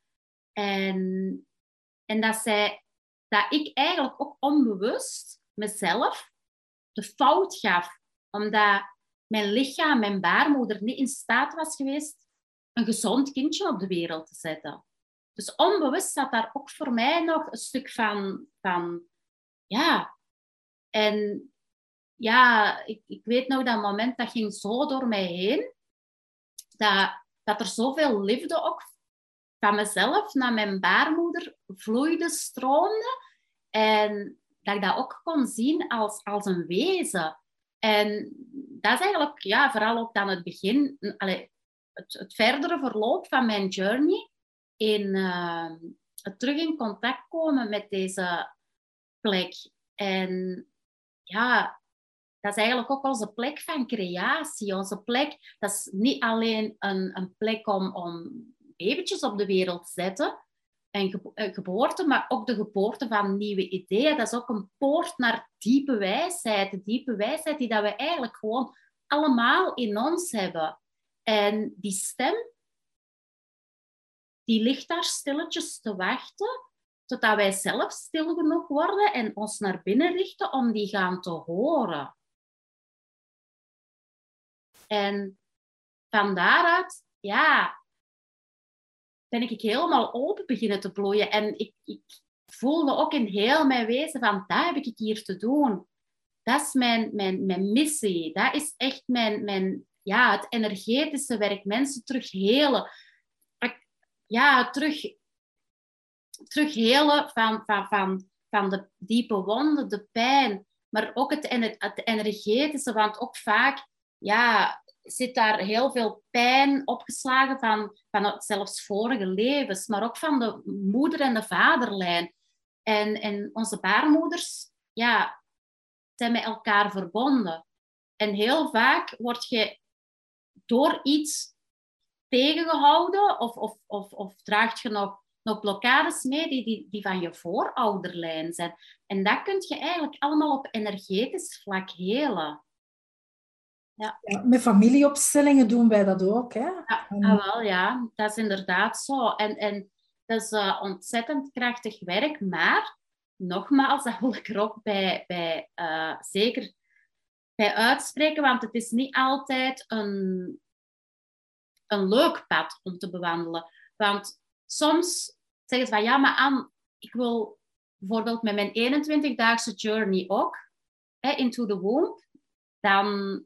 Speaker 2: En, en dat, zij, dat ik eigenlijk ook onbewust mezelf de fout gaf. Omdat mijn lichaam, mijn baarmoeder, niet in staat was geweest een gezond kindje op de wereld te zetten. Dus onbewust zat daar ook voor mij nog een stuk van, van ja. En ja, ik, ik weet nog dat moment, dat ging zo door mij heen, dat, dat er zoveel liefde ook van mezelf naar mijn baarmoeder vloeide, stroomde. En dat ik dat ook kon zien als, als een wezen. En dat is eigenlijk ja, vooral ook dan het begin, het, het verdere verloop van mijn journey in uh, het terug in contact komen met deze plek. En ja, dat is eigenlijk ook onze plek van creatie. Onze plek, dat is niet alleen een, een plek om, om op de wereld te zetten, en eh, geboorte, maar ook de geboorte van nieuwe ideeën. Dat is ook een poort naar diepe wijsheid. De diepe wijsheid die dat we eigenlijk gewoon allemaal in ons hebben. En die stem die ligt daar stilletjes te wachten totdat wij zelf stil genoeg worden en ons naar binnen richten om die gaan te horen. En van daaruit, ja, ben ik helemaal open beginnen te bloeien. En ik, ik voelde ook in heel mijn wezen van, dat heb ik hier te doen. Dat is mijn, mijn, mijn missie. Dat is echt mijn, mijn, ja, het energetische werk. Mensen terug helen. Ja, terug, terug helen van, van, van, van de diepe wonden, de pijn. Maar ook het, het energetische, want ook vaak ja, zit daar heel veel pijn opgeslagen van, van zelfs vorige levens, maar ook van de moeder- en de vaderlijn. En, en onze baarmoeders ja, zijn met elkaar verbonden. En heel vaak word je door iets tegengehouden of, of, of, of draagt je nog, nog blokkades mee die, die, die van je voorouderlijn zijn. En dat kun je eigenlijk allemaal op energetisch vlak helen.
Speaker 1: Ja. ja. met familieopstellingen doen wij dat ook. Hè?
Speaker 2: Ja, ah, wel, ja, dat is inderdaad zo. En, en dat is uh, ontzettend krachtig werk, maar nogmaals, dat wil ik er ook bij, bij uh, zeker bij uitspreken, want het is niet altijd een, een leuk pad om te bewandelen. Want soms zeggen ze van ja, maar Anne, ik wil bijvoorbeeld met mijn 21-daagse journey ook, hè, into the womb, dan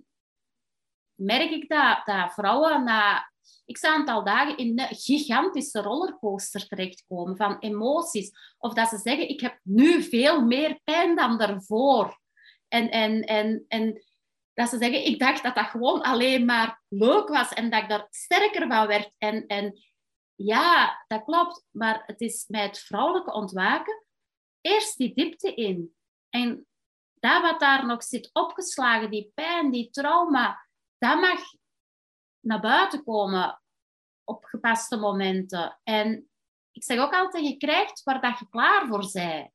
Speaker 2: merk ik dat, dat vrouwen na ik een aantal dagen in een gigantische rollercoaster terechtkomen van emoties. Of dat ze zeggen, ik heb nu veel meer pijn dan daarvoor. En, en, en, en dat ze zeggen, ik dacht dat dat gewoon alleen maar leuk was en dat ik daar sterker van werd. En, en ja, dat klopt. Maar het is met het vrouwelijke ontwaken eerst die diepte in. En dat wat daar nog zit opgeslagen, die pijn, die trauma, dat mag naar buiten komen op gepaste momenten. En ik zeg ook altijd, je krijgt waar dat je klaar voor bent.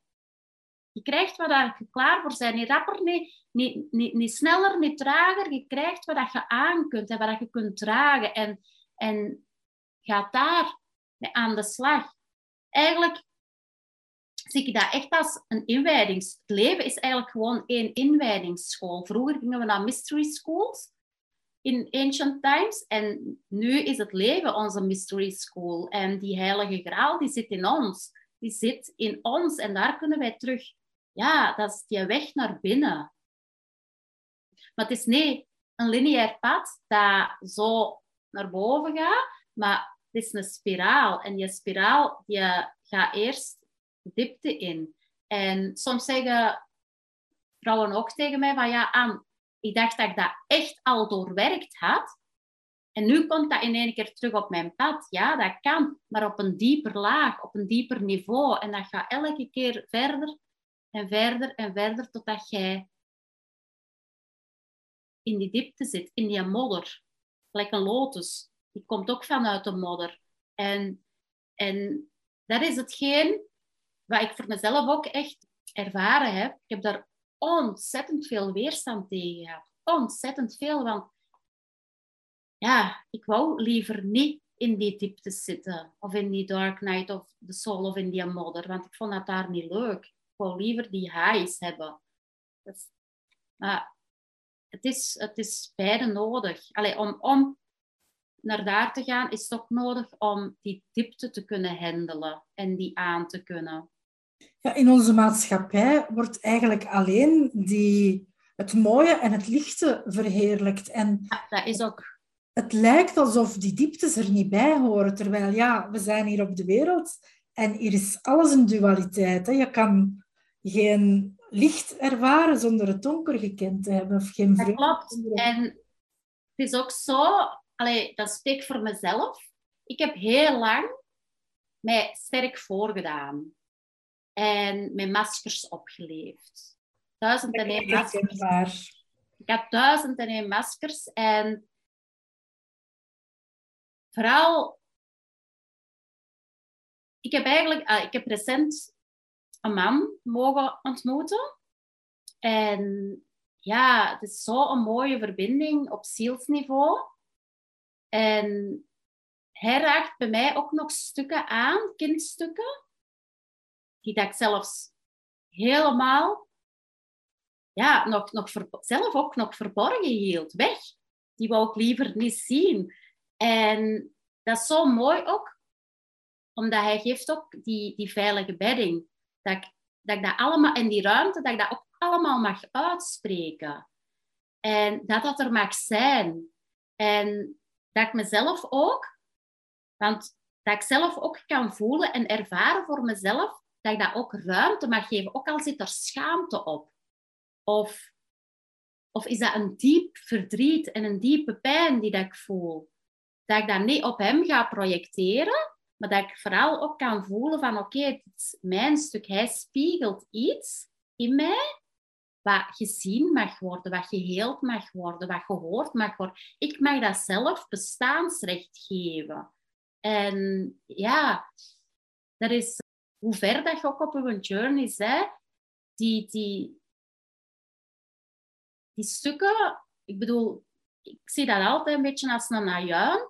Speaker 2: Je krijgt waar dat je klaar voor bent. Niet rapper, niet, niet, niet, niet sneller, niet trager. Je krijgt wat dat je aan kunt en wat dat je kunt dragen. En, en gaat daar aan de slag. Eigenlijk zie ik dat echt als een inwijdings... Het leven is eigenlijk gewoon één inwijdingsschool. Vroeger gingen we naar mystery schools in ancient times. En nu is het leven onze mystery school. En die heilige graal, die zit in ons. Die zit in ons. En daar kunnen wij terug... Ja, dat is die weg naar binnen. Maar het is niet een lineair pad dat zo naar boven gaat. Maar het is een spiraal. En die spiraal die gaat eerst diepte in. En soms zeggen vrouwen ook tegen mij van ja, aan ik dacht dat ik dat echt al doorwerkt had. En nu komt dat in één keer terug op mijn pad. Ja, dat kan, maar op een dieper laag, op een dieper niveau. En dat gaat elke keer verder en verder en verder totdat jij in die diepte zit, in die modder. Gelijk een lotus. Die komt ook vanuit de modder. En, en dat is hetgeen wat ik voor mezelf ook echt ervaren heb. Ik heb daar ontzettend veel weerstand tegen gehad. Ontzettend veel, want ja, ik wou liever niet in die diepte zitten. Of in die dark night of the soul of in die modder. Want ik vond dat daar niet leuk. Ik wou liever die highs hebben. Dus, maar het is, het is beide nodig. Allee, om, om naar daar te gaan is het ook nodig om die diepte te kunnen handelen en die aan te kunnen.
Speaker 1: Ja, in onze maatschappij wordt eigenlijk alleen die, het mooie en het lichte verheerlijkt. En
Speaker 2: ja, dat is ook.
Speaker 1: Het lijkt alsof die dieptes er niet bij horen. Terwijl ja, we zijn hier op de wereld en hier is alles een dualiteit. Hè. Je kan geen licht ervaren zonder het donker gekend te hebben. Of geen
Speaker 2: vreugde. Dat klopt. En het is ook zo, allee, dat spreek voor mezelf. Ik heb heel lang mij sterk voorgedaan en met maskers opgeleefd. Duizend en één maskers. Ik had duizend en één maskers en vooral, ik heb eigenlijk, uh, ik heb recent een man mogen ontmoeten en ja, het is zo'n mooie verbinding op zielsniveau. En hij raakt bij mij ook nog stukken aan, kindstukken, die dat ik zelfs helemaal, ja, nog, nog zelf ook nog verborgen hield, weg. Die wou ik liever niet zien. En dat is zo mooi ook, omdat hij geeft ook die, die veilige bedding. Dat ik, dat ik dat allemaal, in die ruimte, dat ik dat ook allemaal mag uitspreken. En dat dat er mag zijn. En dat ik mezelf ook, want dat ik zelf ook kan voelen en ervaren voor mezelf, dat ik dat ook ruimte mag geven, ook al zit er schaamte op. Of, of is dat een diep verdriet en een diepe pijn die dat ik voel. Dat ik dat niet op hem ga projecteren, maar dat ik vooral ook kan voelen van oké, het is mijn stuk. Hij spiegelt iets in mij wat gezien mag worden, wat geheeld mag worden, wat gehoord mag worden. Ik mag dat zelf bestaansrecht geven. En ja, dat is hoe ver dat je ook op een journey bent, die, die, die stukken, ik bedoel, ik zie dat altijd een beetje als een najuin.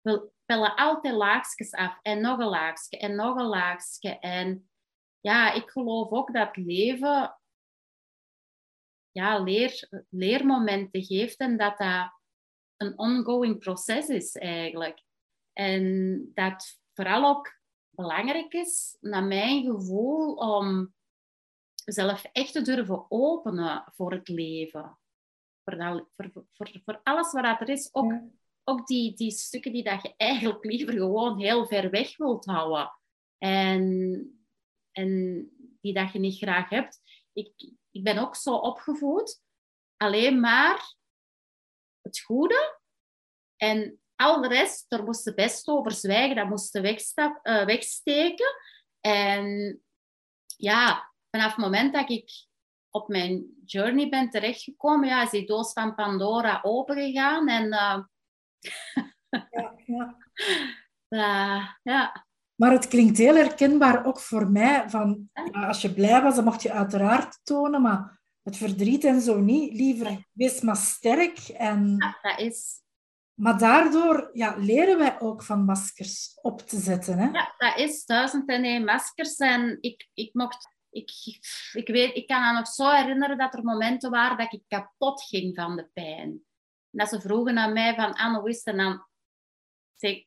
Speaker 2: We pellen altijd laagjes af en nog een laagje en nog een laagje. En ja, ik geloof ook dat leven ja, leer, leermomenten geeft en dat dat een ongoing proces is eigenlijk. En dat vooral ook belangrijk is, naar mijn gevoel, om zelf echt te durven openen voor het leven. Voor, voor, voor, voor alles wat er is. Ook, ook die, die stukken die dat je eigenlijk liever gewoon heel ver weg wilt houden. En, en die dat je niet graag hebt. Ik, ik ben ook zo opgevoed. Alleen maar het goede. En al de rest, daar moest je best over zwijgen. Dat moest je uh, wegsteken. En ja, vanaf het moment dat ik op mijn journey ben terechtgekomen, ja, is die doos van Pandora opengegaan. En uh, ja, ja.
Speaker 1: Uh, ja. Maar het klinkt heel herkenbaar ook voor mij. Van, ja, als je blij was, dan mocht je uiteraard tonen, maar het verdriet en zo niet. Liever wees maar sterk. En...
Speaker 2: Ja, dat is.
Speaker 1: Maar daardoor ja, leren wij ook van maskers op te zetten. Hè?
Speaker 2: Ja, dat is duizend en één maskers. En ik, ik mocht... Ik, ik, weet, ik kan me nog zo herinneren dat er momenten waren dat ik kapot ging van de pijn. En dat ze vroegen aan mij van, Anne, hoe is het? En dan zeg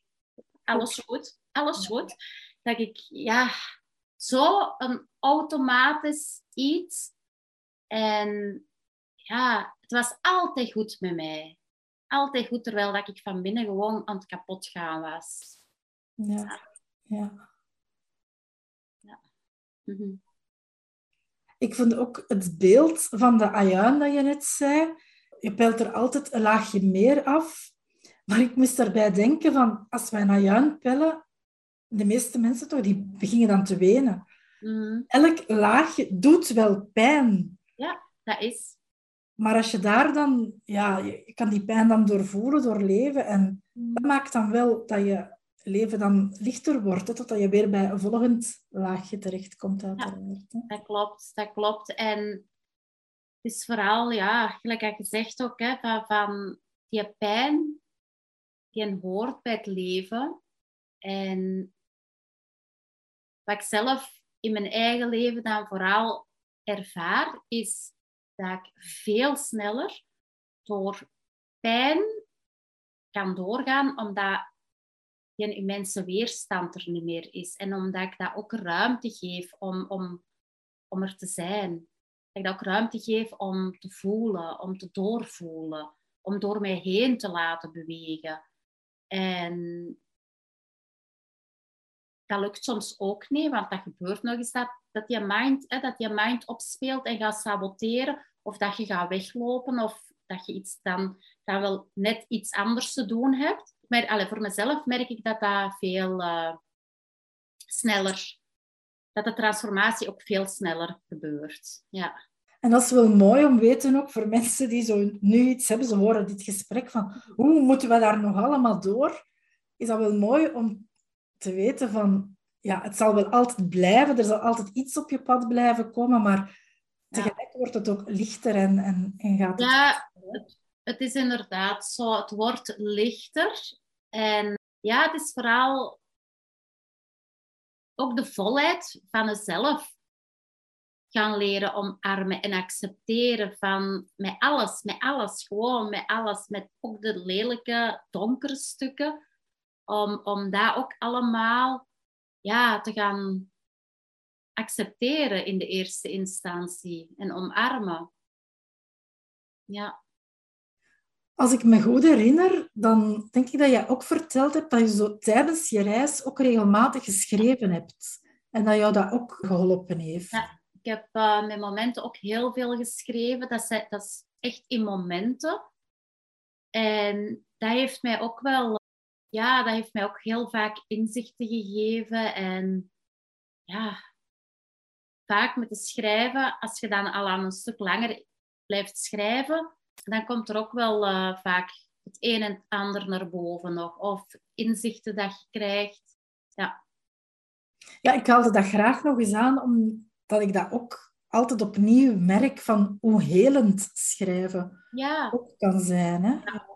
Speaker 2: alles goed alles goed. Dat ik, ja, zo een automatisch iets. En ja, het was altijd goed met mij. Altijd goed, terwijl dat ik van binnen gewoon aan het kapot gaan was.
Speaker 1: Ja, ja.
Speaker 2: ja. Mhm.
Speaker 1: Ik vond ook het beeld van de ajuin dat je net zei. Je pelt er altijd een laagje meer af. Maar ik moest daarbij denken van, als wij een ajuin pellen, de meeste mensen toch, die beginnen dan te wenen. Mm. Elk laagje doet wel pijn.
Speaker 2: Ja, dat is.
Speaker 1: Maar als je daar dan, ja, je kan die pijn dan doorvoelen, doorleven. En mm. dat maakt dan wel dat je leven dan lichter wordt, hè, totdat je weer bij een volgend laagje terechtkomt, uiteraard.
Speaker 2: Ja, dat klopt, dat klopt. En het is vooral, ja, gelijk je zegt ook, hè, van, van die pijn, die hoort bij het leven. En wat ik zelf in mijn eigen leven dan vooral ervaar, is dat ik veel sneller door pijn kan doorgaan, omdat een immense weerstand er niet meer is. En omdat ik dat ook ruimte geef om, om, om er te zijn. Dat ik dat ook ruimte geef om te voelen, om te doorvoelen, om door mij heen te laten bewegen. En dat lukt soms ook niet, want dat gebeurt nog eens dat, dat, je mind, hè, dat je mind opspeelt en gaat saboteren, of dat je gaat weglopen, of dat je iets dan, dan wel net iets anders te doen hebt. Maar allez, voor mezelf merk ik dat dat veel uh, sneller, dat de transformatie ook veel sneller gebeurt. Ja.
Speaker 1: En dat is wel mooi om weten ook voor mensen die zo nu iets hebben, ze horen dit gesprek van hoe moeten we daar nog allemaal door? Is dat wel mooi om te weten van, ja, het zal wel altijd blijven, er zal altijd iets op je pad blijven komen, maar tegelijk wordt het ook lichter en, en, en gaat
Speaker 2: het... Ja, het, het is inderdaad zo. Het wordt lichter. En ja, het is vooral ook de volheid van jezelf gaan leren omarmen en accepteren van met alles, met alles, gewoon met alles, met ook de lelijke, donkere stukken, om, om dat ook allemaal ja, te gaan accepteren in de eerste instantie en omarmen. Ja.
Speaker 1: Als ik me goed herinner, dan denk ik dat je ook verteld hebt dat je zo tijdens je reis ook regelmatig geschreven hebt. En dat jou dat ook geholpen heeft.
Speaker 2: Ja, ik heb uh, met momenten ook heel veel geschreven. Dat is, dat is echt in momenten. En dat heeft mij ook wel... Ja, dat heeft mij ook heel vaak inzichten gegeven. En ja, vaak met het schrijven, als je dan al aan een stuk langer blijft schrijven, dan komt er ook wel uh, vaak het een en het ander naar boven nog. Of inzichten dat je krijgt. Ja.
Speaker 1: Ja, ik haalde dat graag nog eens aan, omdat ik dat ook altijd opnieuw merk van hoe helend schrijven
Speaker 2: ja.
Speaker 1: ook kan zijn. Hè?
Speaker 2: Ja.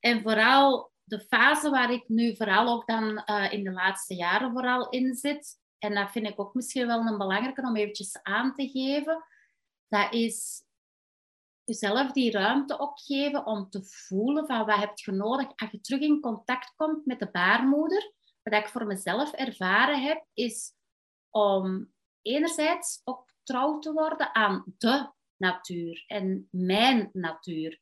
Speaker 2: En vooral de fase waar ik nu vooral ook dan uh, in de laatste jaren vooral in zit, en dat vind ik ook misschien wel een belangrijke om eventjes aan te geven, dat is jezelf die ruimte ook geven om te voelen van wat heb je nodig als je terug in contact komt met de baarmoeder. Wat ik voor mezelf ervaren heb, is om enerzijds ook trouw te worden aan de natuur en mijn natuur.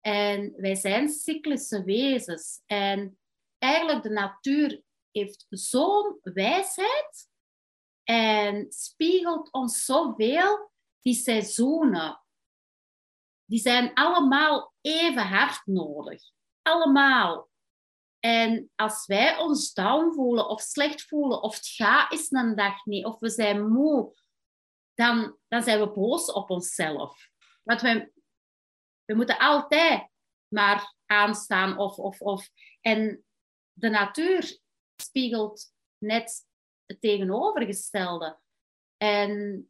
Speaker 2: En wij zijn cyclische wezens. En eigenlijk de natuur heeft zo'n wijsheid en spiegelt ons zoveel die seizoenen die zijn allemaal even hard nodig. Allemaal. En als wij ons down voelen of slecht voelen, of het gaat is een dag niet, of we zijn moe, dan, dan zijn we boos op onszelf. Want we, we moeten altijd maar aanstaan. Of, of, of. En de natuur spiegelt net het tegenovergestelde. En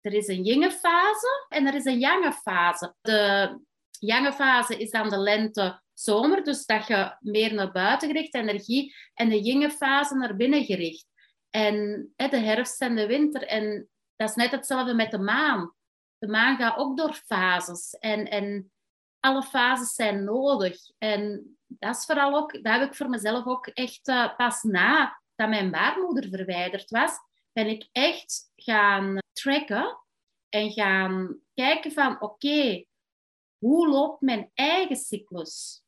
Speaker 2: er is een yin fase en er is een yang fase. De yang fase is dan de lente zomer, dus dat je meer naar buiten gericht energie en de yin fase naar binnen gericht. En de herfst en de winter. En dat is net hetzelfde met de maan. De maan gaat ook door fases. En, en alle fases zijn nodig. En dat is vooral ook, dat heb ik voor mezelf ook echt uh, pas na dat mijn baarmoeder verwijderd was, ben ik echt gaan tracken en gaan kijken van oké, hoe loopt mijn eigen cyclus?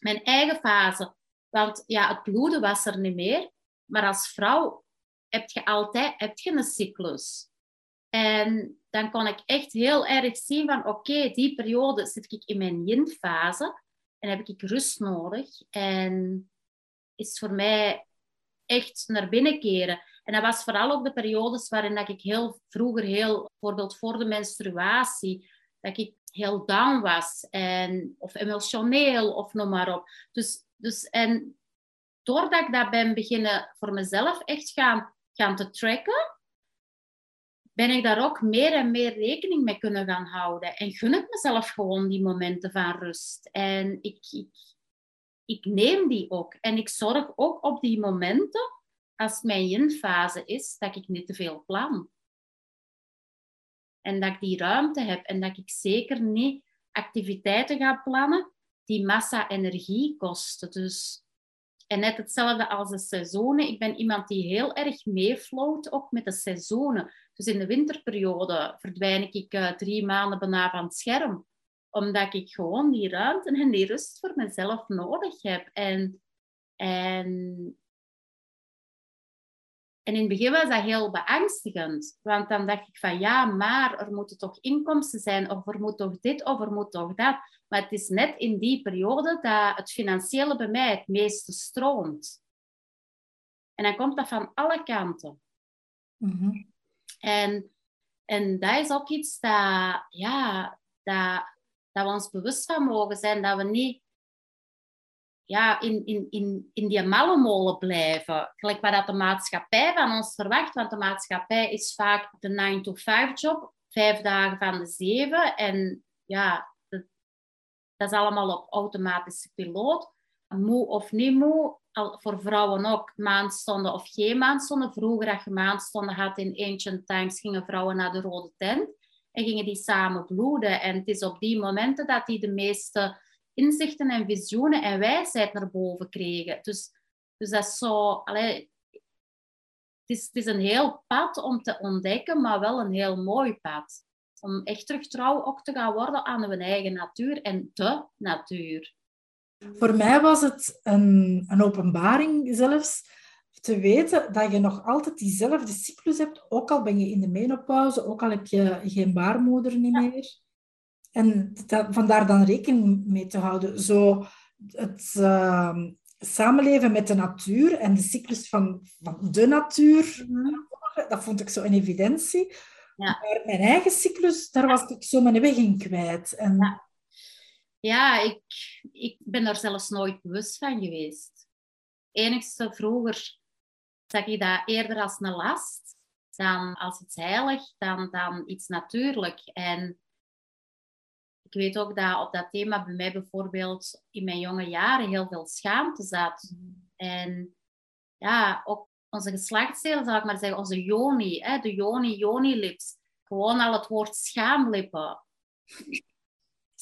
Speaker 2: Mijn eigen fase. Want ja, het bloeden was er niet meer, maar als vrouw heb je altijd heb je een cyclus. En dan kon ik echt heel erg zien van oké, die periode zit ik in mijn yin-fase en heb ik rust nodig. En is voor mij echt naar binnen keren. En dat was vooral ook de periodes waarin dat ik heel vroeger, heel, bijvoorbeeld voor de menstruatie, dat ik heel down was. En, of emotioneel, of noem maar op. Dus, dus, en doordat ik dat ben beginnen voor mezelf echt gaan, gaan te tracken, ben ik daar ook meer en meer rekening mee kunnen gaan houden. En gun ik mezelf gewoon die momenten van rust. En ik, ik, ik neem die ook. En ik zorg ook op die momenten als mijn yin-fase is, dat ik niet te veel plan. En dat ik die ruimte heb en dat ik zeker niet activiteiten ga plannen die massa energie kosten. Dus, en net hetzelfde als de seizoenen. Ik ben iemand die heel erg meefloot ook met de seizoenen. Dus in de winterperiode verdwijn ik uh, drie maanden bijna van het scherm. Omdat ik gewoon die ruimte en die rust voor mezelf nodig heb. En, en en in het begin was dat heel beangstigend. Want dan dacht ik van ja, maar er moeten toch inkomsten zijn, of er moet toch dit, of er moet toch dat. Maar het is net in die periode dat het financiële bij mij het meeste stroomt. En dan komt dat van alle kanten.
Speaker 1: Mm
Speaker 2: en, en dat is ook iets dat, ja, dat, dat we ons bewust van mogen zijn. Dat we niet ja, in, in, in, in die mallenmolen blijven. Gelijk wat dat de maatschappij van ons verwacht. Want de maatschappij is vaak de 9-to-5-job, vijf dagen van de zeven. En ja, dat, dat is allemaal op automatische piloot. Moe of niet moe, voor vrouwen ook maandstonden of geen maandstonden. Vroeger, als je maandstonden had in ancient times, gingen vrouwen naar de rode tent en gingen die samen bloeden. En het is op die momenten dat die de meeste inzichten en visioenen en wijsheid naar boven kregen. Dus, dus dat is zo... Allee, het, is, het is een heel pad om te ontdekken, maar wel een heel mooi pad. Om echt terug trouw ook te gaan worden aan hun eigen natuur en de natuur.
Speaker 1: Voor mij was het een, een openbaring zelfs te weten dat je nog altijd diezelfde cyclus hebt, ook al ben je in de menopauze, ook al heb je geen baarmoeder niet meer. En dat, vandaar dan rekening mee te houden. Zo het uh, samenleven met de natuur en de cyclus van, van de natuur, mhm. dat vond ik zo een evidentie. Ja. Maar mijn eigen cyclus, daar was ik zo mijn weg in kwijt. En...
Speaker 2: Ja, ik, ik ben daar zelfs nooit bewust van geweest. Enigste vroeger zag ik dat eerder als een last dan als iets heilig, dan, dan iets natuurlijk. En ik weet ook dat op dat thema bij mij bijvoorbeeld in mijn jonge jaren heel veel schaamte zat. En ja, ook onze geslachtsdelen, zou ik maar zeggen, onze joni, hè, de joni-joni-lips. Gewoon al het woord schaamlippen.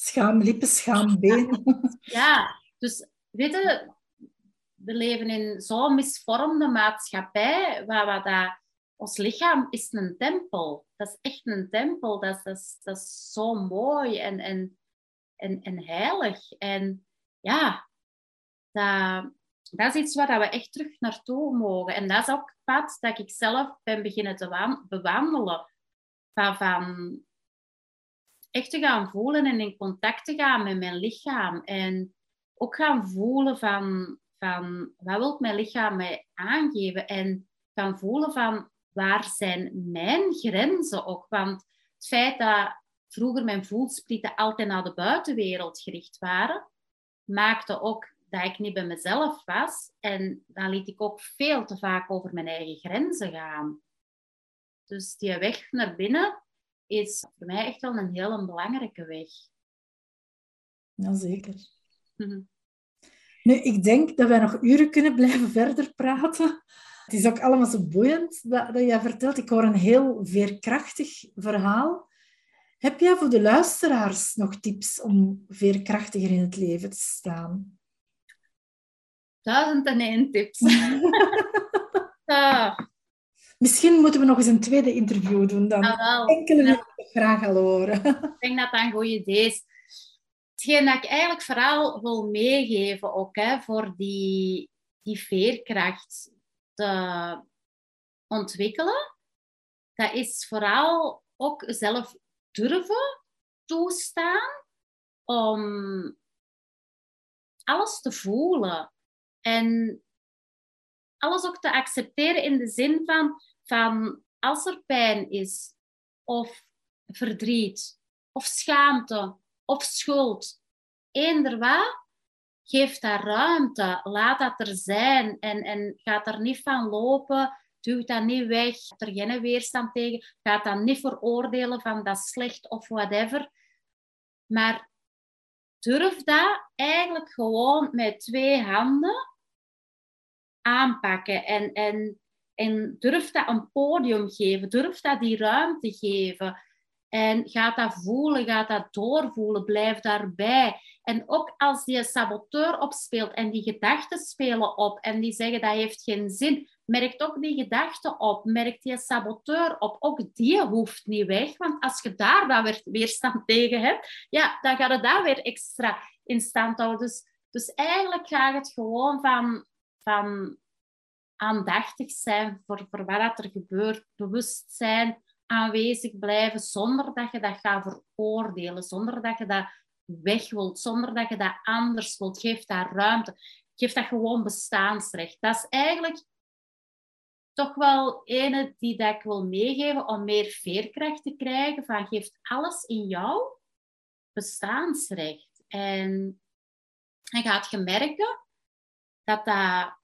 Speaker 1: Schaamlippen, schaambeen.
Speaker 2: Ja, dus weet je, we leven in zo'n misvormde maatschappij, waar, waar dat, ons lichaam is een tempel. Dat is echt een tempel. Dat is, dat is, dat is zo mooi en, en, en, en heilig. En ja, dat, dat is iets waar we echt terug naartoe mogen. En dat is ook het pad dat ik zelf ben beginnen te bewandelen. Van, van echt te gaan voelen en in contact te gaan met mijn lichaam. En ook gaan voelen van, van wat wil mijn lichaam mij aangeven? En gaan voelen van waar zijn mijn grenzen ook? Want het feit dat vroeger mijn voelsprieten altijd naar de buitenwereld gericht waren, maakte ook dat ik niet bij mezelf was. En dan liet ik ook veel te vaak over mijn eigen grenzen gaan. Dus die weg naar binnen is voor mij echt wel een heel belangrijke weg.
Speaker 1: Jazeker. Mm Nu, ik denk dat wij nog uren kunnen blijven verder praten. Het is ook allemaal zo boeiend dat, dat jij vertelt. Ik hoor een heel veerkrachtig verhaal. Heb jij voor de luisteraars nog tips om veerkrachtiger in het leven te staan?
Speaker 2: Duizend en één tips.
Speaker 1: ah. Misschien moeten we nog eens een tweede interview doen. Dan ah, enkele ja. vragen al horen.
Speaker 2: Ik denk dat dat een goed idee is. Hetgeen dat ik eigenlijk vooral wil meegeven ook, hè, voor die, die veerkracht te ontwikkelen, dat is vooral ook zelf durven toestaan om alles te voelen. En alles ook te accepteren in de zin van, van als er pijn is, of verdriet, of schaamte, of schuld, eender wat, geef daar ruimte. Laat dat er zijn en, en gaat er niet van lopen. Duw dat niet weg. Er geen weerstand tegen. Ga dat niet veroordelen van dat slecht of whatever. Maar durf dat eigenlijk gewoon met twee handen aanpakken. En, en, en durf dat een podium geven. Durf dat die ruimte geven. En gaat dat voelen, gaat dat doorvoelen, blijf daarbij. En ook als die saboteur opspeelt en die gedachten spelen op en die zeggen dat heeft geen zin, merkt ook die gedachten op, merkt die saboteur op. Ook die hoeft niet weg, want als je daar dan weer weerstand tegen hebt, ja, dan gaat het daar weer extra in stand houden. Dus, dus eigenlijk gaat het gewoon van, van aandachtig zijn voor, voor wat er gebeurt, bewust zijn, aanwezig blijven, zonder dat je dat gaat veroordelen, zonder dat je dat weg wilt, zonder dat je dat anders wilt. Geef daar ruimte. Geef dat gewoon bestaansrecht. Dat is eigenlijk toch wel ene die dat ik wil meegeven om meer veerkracht te krijgen. Van geeft alles in jou bestaansrecht. En je gaat je merken dat dat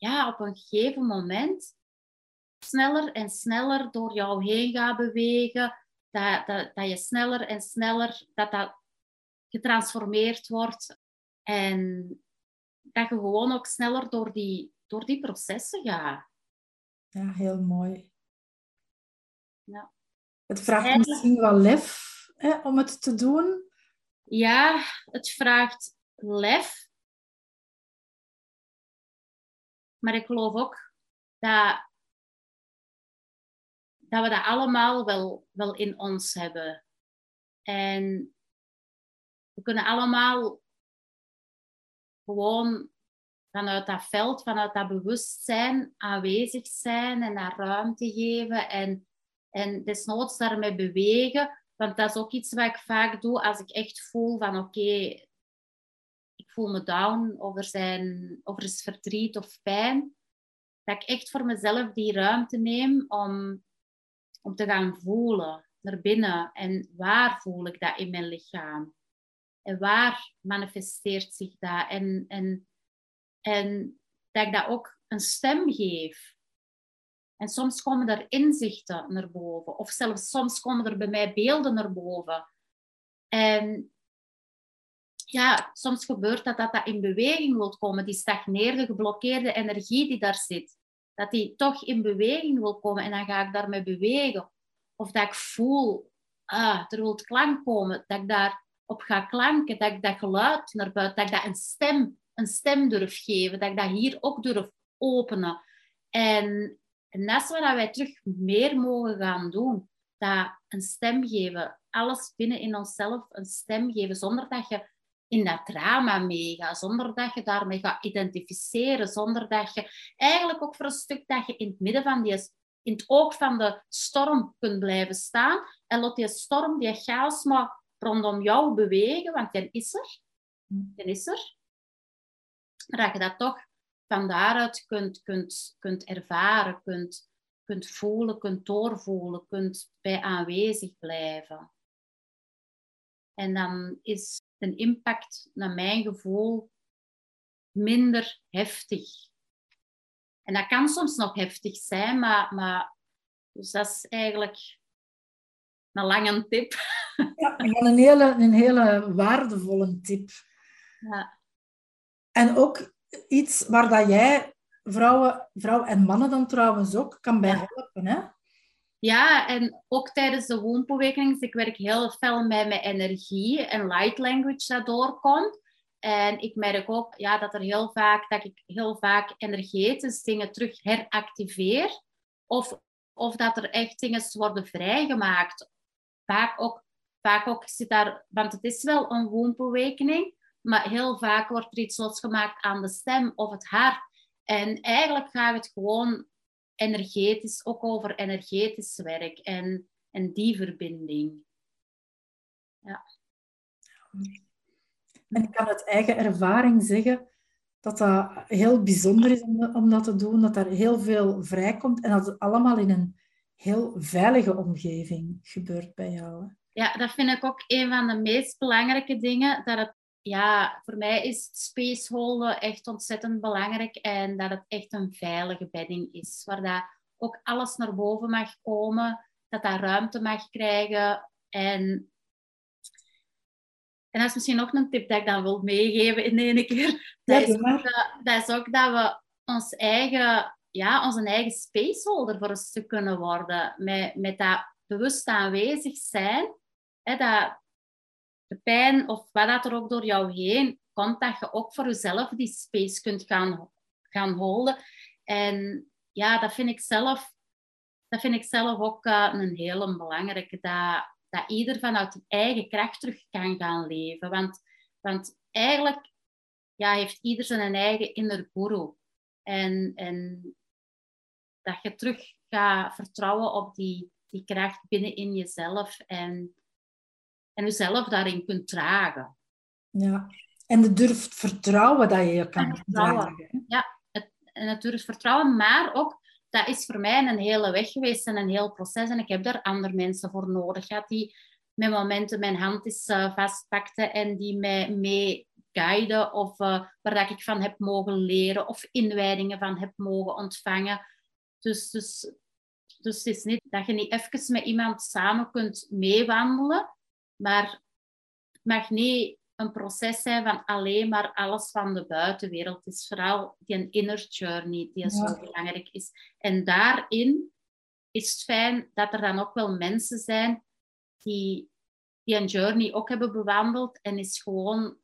Speaker 2: ja, op een gegeven moment sneller en sneller door jou heen gaat bewegen. Dat, dat, dat je sneller en sneller dat dat getransformeerd wordt. En dat je gewoon ook sneller door die, door die processen gaat.
Speaker 1: Ja, heel mooi.
Speaker 2: Ja.
Speaker 1: Het vraagt misschien wel lef hè, om het te doen.
Speaker 2: Ja, het vraagt lef. Maar ik geloof ook dat, dat we dat allemaal wel, wel in ons hebben. En we kunnen allemaal gewoon vanuit dat veld, vanuit dat bewustzijn aanwezig zijn en daar ruimte geven en, en desnoods daarmee bewegen. Want dat is ook iets wat ik vaak doe als ik echt voel van oké, voel me down of er, zijn, of er is verdriet of pijn. Dat ik echt voor mezelf die ruimte neem om, om te gaan voelen naar binnen. En waar voel ik dat in mijn lichaam? En waar manifesteert zich dat? En, en, en dat ik dat ook een stem geef. En soms komen er inzichten naar boven. Of zelfs soms komen er bij mij beelden naar boven. En ja, soms gebeurt dat dat, dat in beweging wil komen. Die stagneerde, geblokkeerde energie die daar zit. Dat die toch in beweging wil komen. En dan ga ik daarmee bewegen. Of dat ik voel, ah, er wil klank komen. Dat ik daarop ga klanken. Dat ik dat geluid naar buiten, dat ik dat een stem, een stem durf geven. Dat ik dat hier ook durf openen. En, en dat is wij terug meer mogen gaan doen. Dat een stem geven. Alles binnen in onszelf een stem geven. Zonder dat je in dat drama meegaat. Zonder dat je daarmee gaat identificeren. Zonder dat je eigenlijk ook voor een stuk dat je in het midden van die in het oog van de storm kunt blijven staan. En laat die storm, die chaos maar rondom jou bewegen, want die is er. Die is er. Dat je dat toch van daaruit kunt, kunt, kunt ervaren, kunt, kunt voelen, kunt doorvoelen, kunt bij aanwezig blijven. En dan is de impact, naar mijn gevoel, minder heftig. En dat kan soms nog heftig zijn, maar, maar dus dat is eigenlijk een lange tip.
Speaker 1: Ja, een hele, een hele waardevolle tip.
Speaker 2: Ja.
Speaker 1: En ook iets waar dat jij vrouwen, vrouwen en mannen dan trouwens ook kan bij helpen. Hè?
Speaker 2: Ja, en ook tijdens de wompoewekening, ik werk heel veel met mijn energie en light language dat doorkomt. En ik merk ook ja, dat, er heel vaak, dat ik heel vaak energetisch dingen terug heractiveer. Of, of dat er echt dingen worden vrijgemaakt. Vaak ook, vaak ook zit daar, want het is wel een wombewekening, maar heel vaak wordt er iets losgemaakt aan de stem of het hart. En eigenlijk gaat het gewoon energetisch, ook over energetisch werk en, en die verbinding. Ja.
Speaker 1: En ik kan uit eigen ervaring zeggen dat dat heel bijzonder is om, om dat te doen, dat er heel veel vrijkomt en dat het allemaal in een heel veilige omgeving gebeurt bij jou.
Speaker 2: Ja, dat vind ik ook een van de meest belangrijke dingen. Dat het, ja, voor mij is space holden echt ontzettend belangrijk en dat het echt een veilige bedding is, waar dat ook alles naar boven mag komen, dat dat ruimte mag krijgen en en dat is misschien nog een tip dat ik dan wil meegeven in de ene keer. Dat, is, ook, dat, is ook dat we ons eigen, ja, onze eigen spaceholder voor een stuk kunnen worden. Met, met dat bewust aanwezig zijn. Hè, dat de pijn of wat dat er ook door jou heen komt, dat je ook voor jezelf die space kunt gaan, gaan houden. En ja, dat vind ik zelf, dat vind ik zelf ook uh, een hele belangrijke. Dat, dat ieder vanuit die eigen kracht terug kan gaan leven. Want, want eigenlijk ja, heeft ieder zijn eigen inner guru. En, en dat je terug gaat vertrouwen op die, die kracht binnen in jezelf en, en jezelf daarin kunt dragen.
Speaker 1: Ja, en de durft vertrouwen dat je je kan dragen.
Speaker 2: Ja, het, en het durft vertrouwen, maar ook dat is voor mij een hele weg geweest en een heel proces. En ik heb daar andere mensen voor nodig gehad die met momenten mijn hand is uh, vastpakten en die mij mee guiden of uh, waar dat ik van heb mogen leren of inwijdingen van heb mogen ontvangen. Dus, dus, dus het is niet dat je niet even met iemand samen kunt meewandelen, maar het mag niet een proces zijn van alleen maar alles van de buitenwereld. Het is vooral die inner journey die zo belangrijk is. En daarin is het fijn dat er dan ook wel mensen zijn die, die een journey ook hebben bewandeld en is gewoon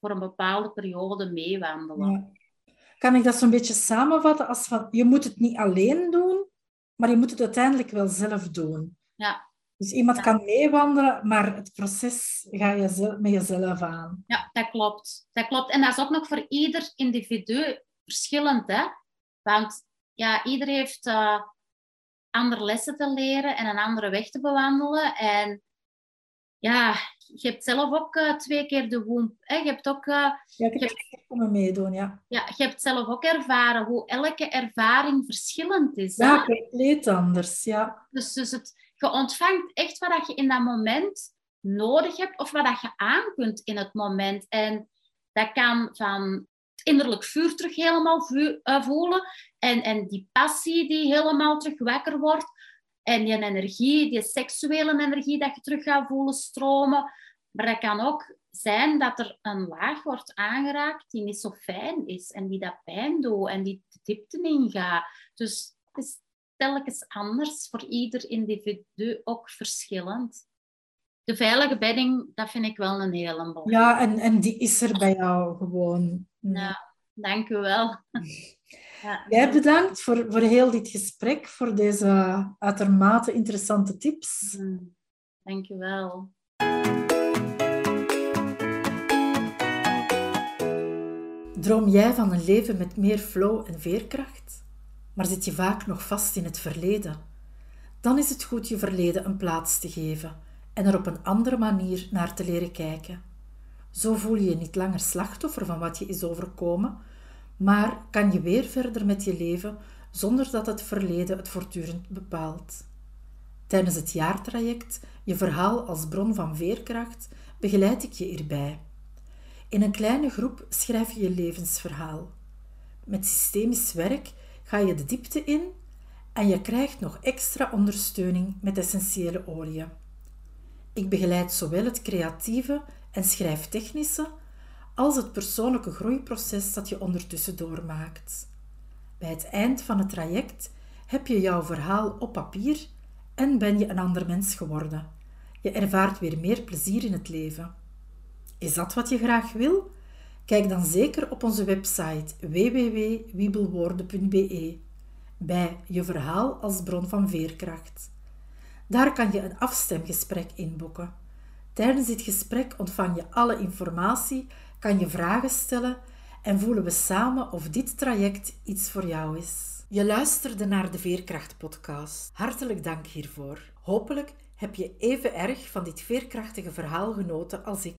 Speaker 2: voor een bepaalde periode meewandelen.
Speaker 1: Kan ik dat zo'n beetje samenvatten als van, je moet het niet alleen doen, maar je moet het uiteindelijk wel zelf doen.
Speaker 2: Ja.
Speaker 1: Dus iemand kan meewandelen, maar het proces ga je met jezelf aan.
Speaker 2: Ja, dat klopt. Dat klopt. En dat is ook nog voor ieder individu verschillend, hè? Want ja, ieder heeft uh, andere lessen te leren en een andere weg te bewandelen. En ja, je hebt zelf ook uh, twee keer de womb. Hè? Je hebt ook... Uh,
Speaker 1: ja, ik heb je komen meedoen, ja.
Speaker 2: Ja, je hebt zelf ook ervaren hoe elke ervaring verschillend is.
Speaker 1: Ja, compleet anders, ja.
Speaker 2: Dus, dus het, je ontvangt echt wat je in dat moment nodig hebt of wat je aan kunt in het moment. En dat kan van het innerlijk vuur terug helemaal eh, voelen en, en die passie die helemaal terug wakker wordt en die energie, die seksuele energie dat je terug gaat voelen stromen. Maar dat kan ook zijn dat er een laag wordt aangeraakt die niet zo fijn is en die dat pijn doet en die de diepte ingaat. Dus het is telkens anders, voor ieder individu ook verschillend. De veilige bedding, dat vind ik wel een hele belangrijke.
Speaker 1: Ja, en, en die is er bij jou gewoon.
Speaker 2: Ja, dank u wel.
Speaker 1: Ja. Jij bedankt voor, voor heel dit gesprek, voor deze uitermate interessante tips.
Speaker 2: Mm, dank je wel.
Speaker 1: Droom jij van een leven met meer flow en veerkracht? Maar zit je vaak nog vast in het verleden? Dan is het goed je verleden een plaats te geven en er op een andere manier naar te leren kijken. Zo voel je je niet langer slachtoffer van wat je is overkomen, maar kan je weer verder met je leven zonder dat het verleden het voortdurend bepaalt. Tijdens het jaartraject, je verhaal als bron van veerkracht, begeleid ik je hierbij. In een kleine groep schrijf je je levensverhaal. Met systemisch werk ga je de diepte in en je krijgt nog extra ondersteuning met essentiële oliën. Ik begeleid zowel het creatieve en schrijftechnische als het persoonlijke groeiproces dat je ondertussen doormaakt. Bij het eind van het traject heb je jouw verhaal op papier en ben je een ander mens geworden. Je ervaart weer meer plezier in het leven. Is dat wat je graag wil? Kijk dan zeker op onze website www.wiebelwoorden.be bij je verhaal als bron van veerkracht. Daar kan je een afstemgesprek inboeken. Tijdens dit gesprek ontvang je alle informatie, kan je vragen stellen en voelen we samen of dit traject iets voor jou is. Je luisterde naar de Veerkracht Podcast. Hartelijk dank hiervoor. Hopelijk heb je even erg van dit veerkrachtige verhaal genoten als ik.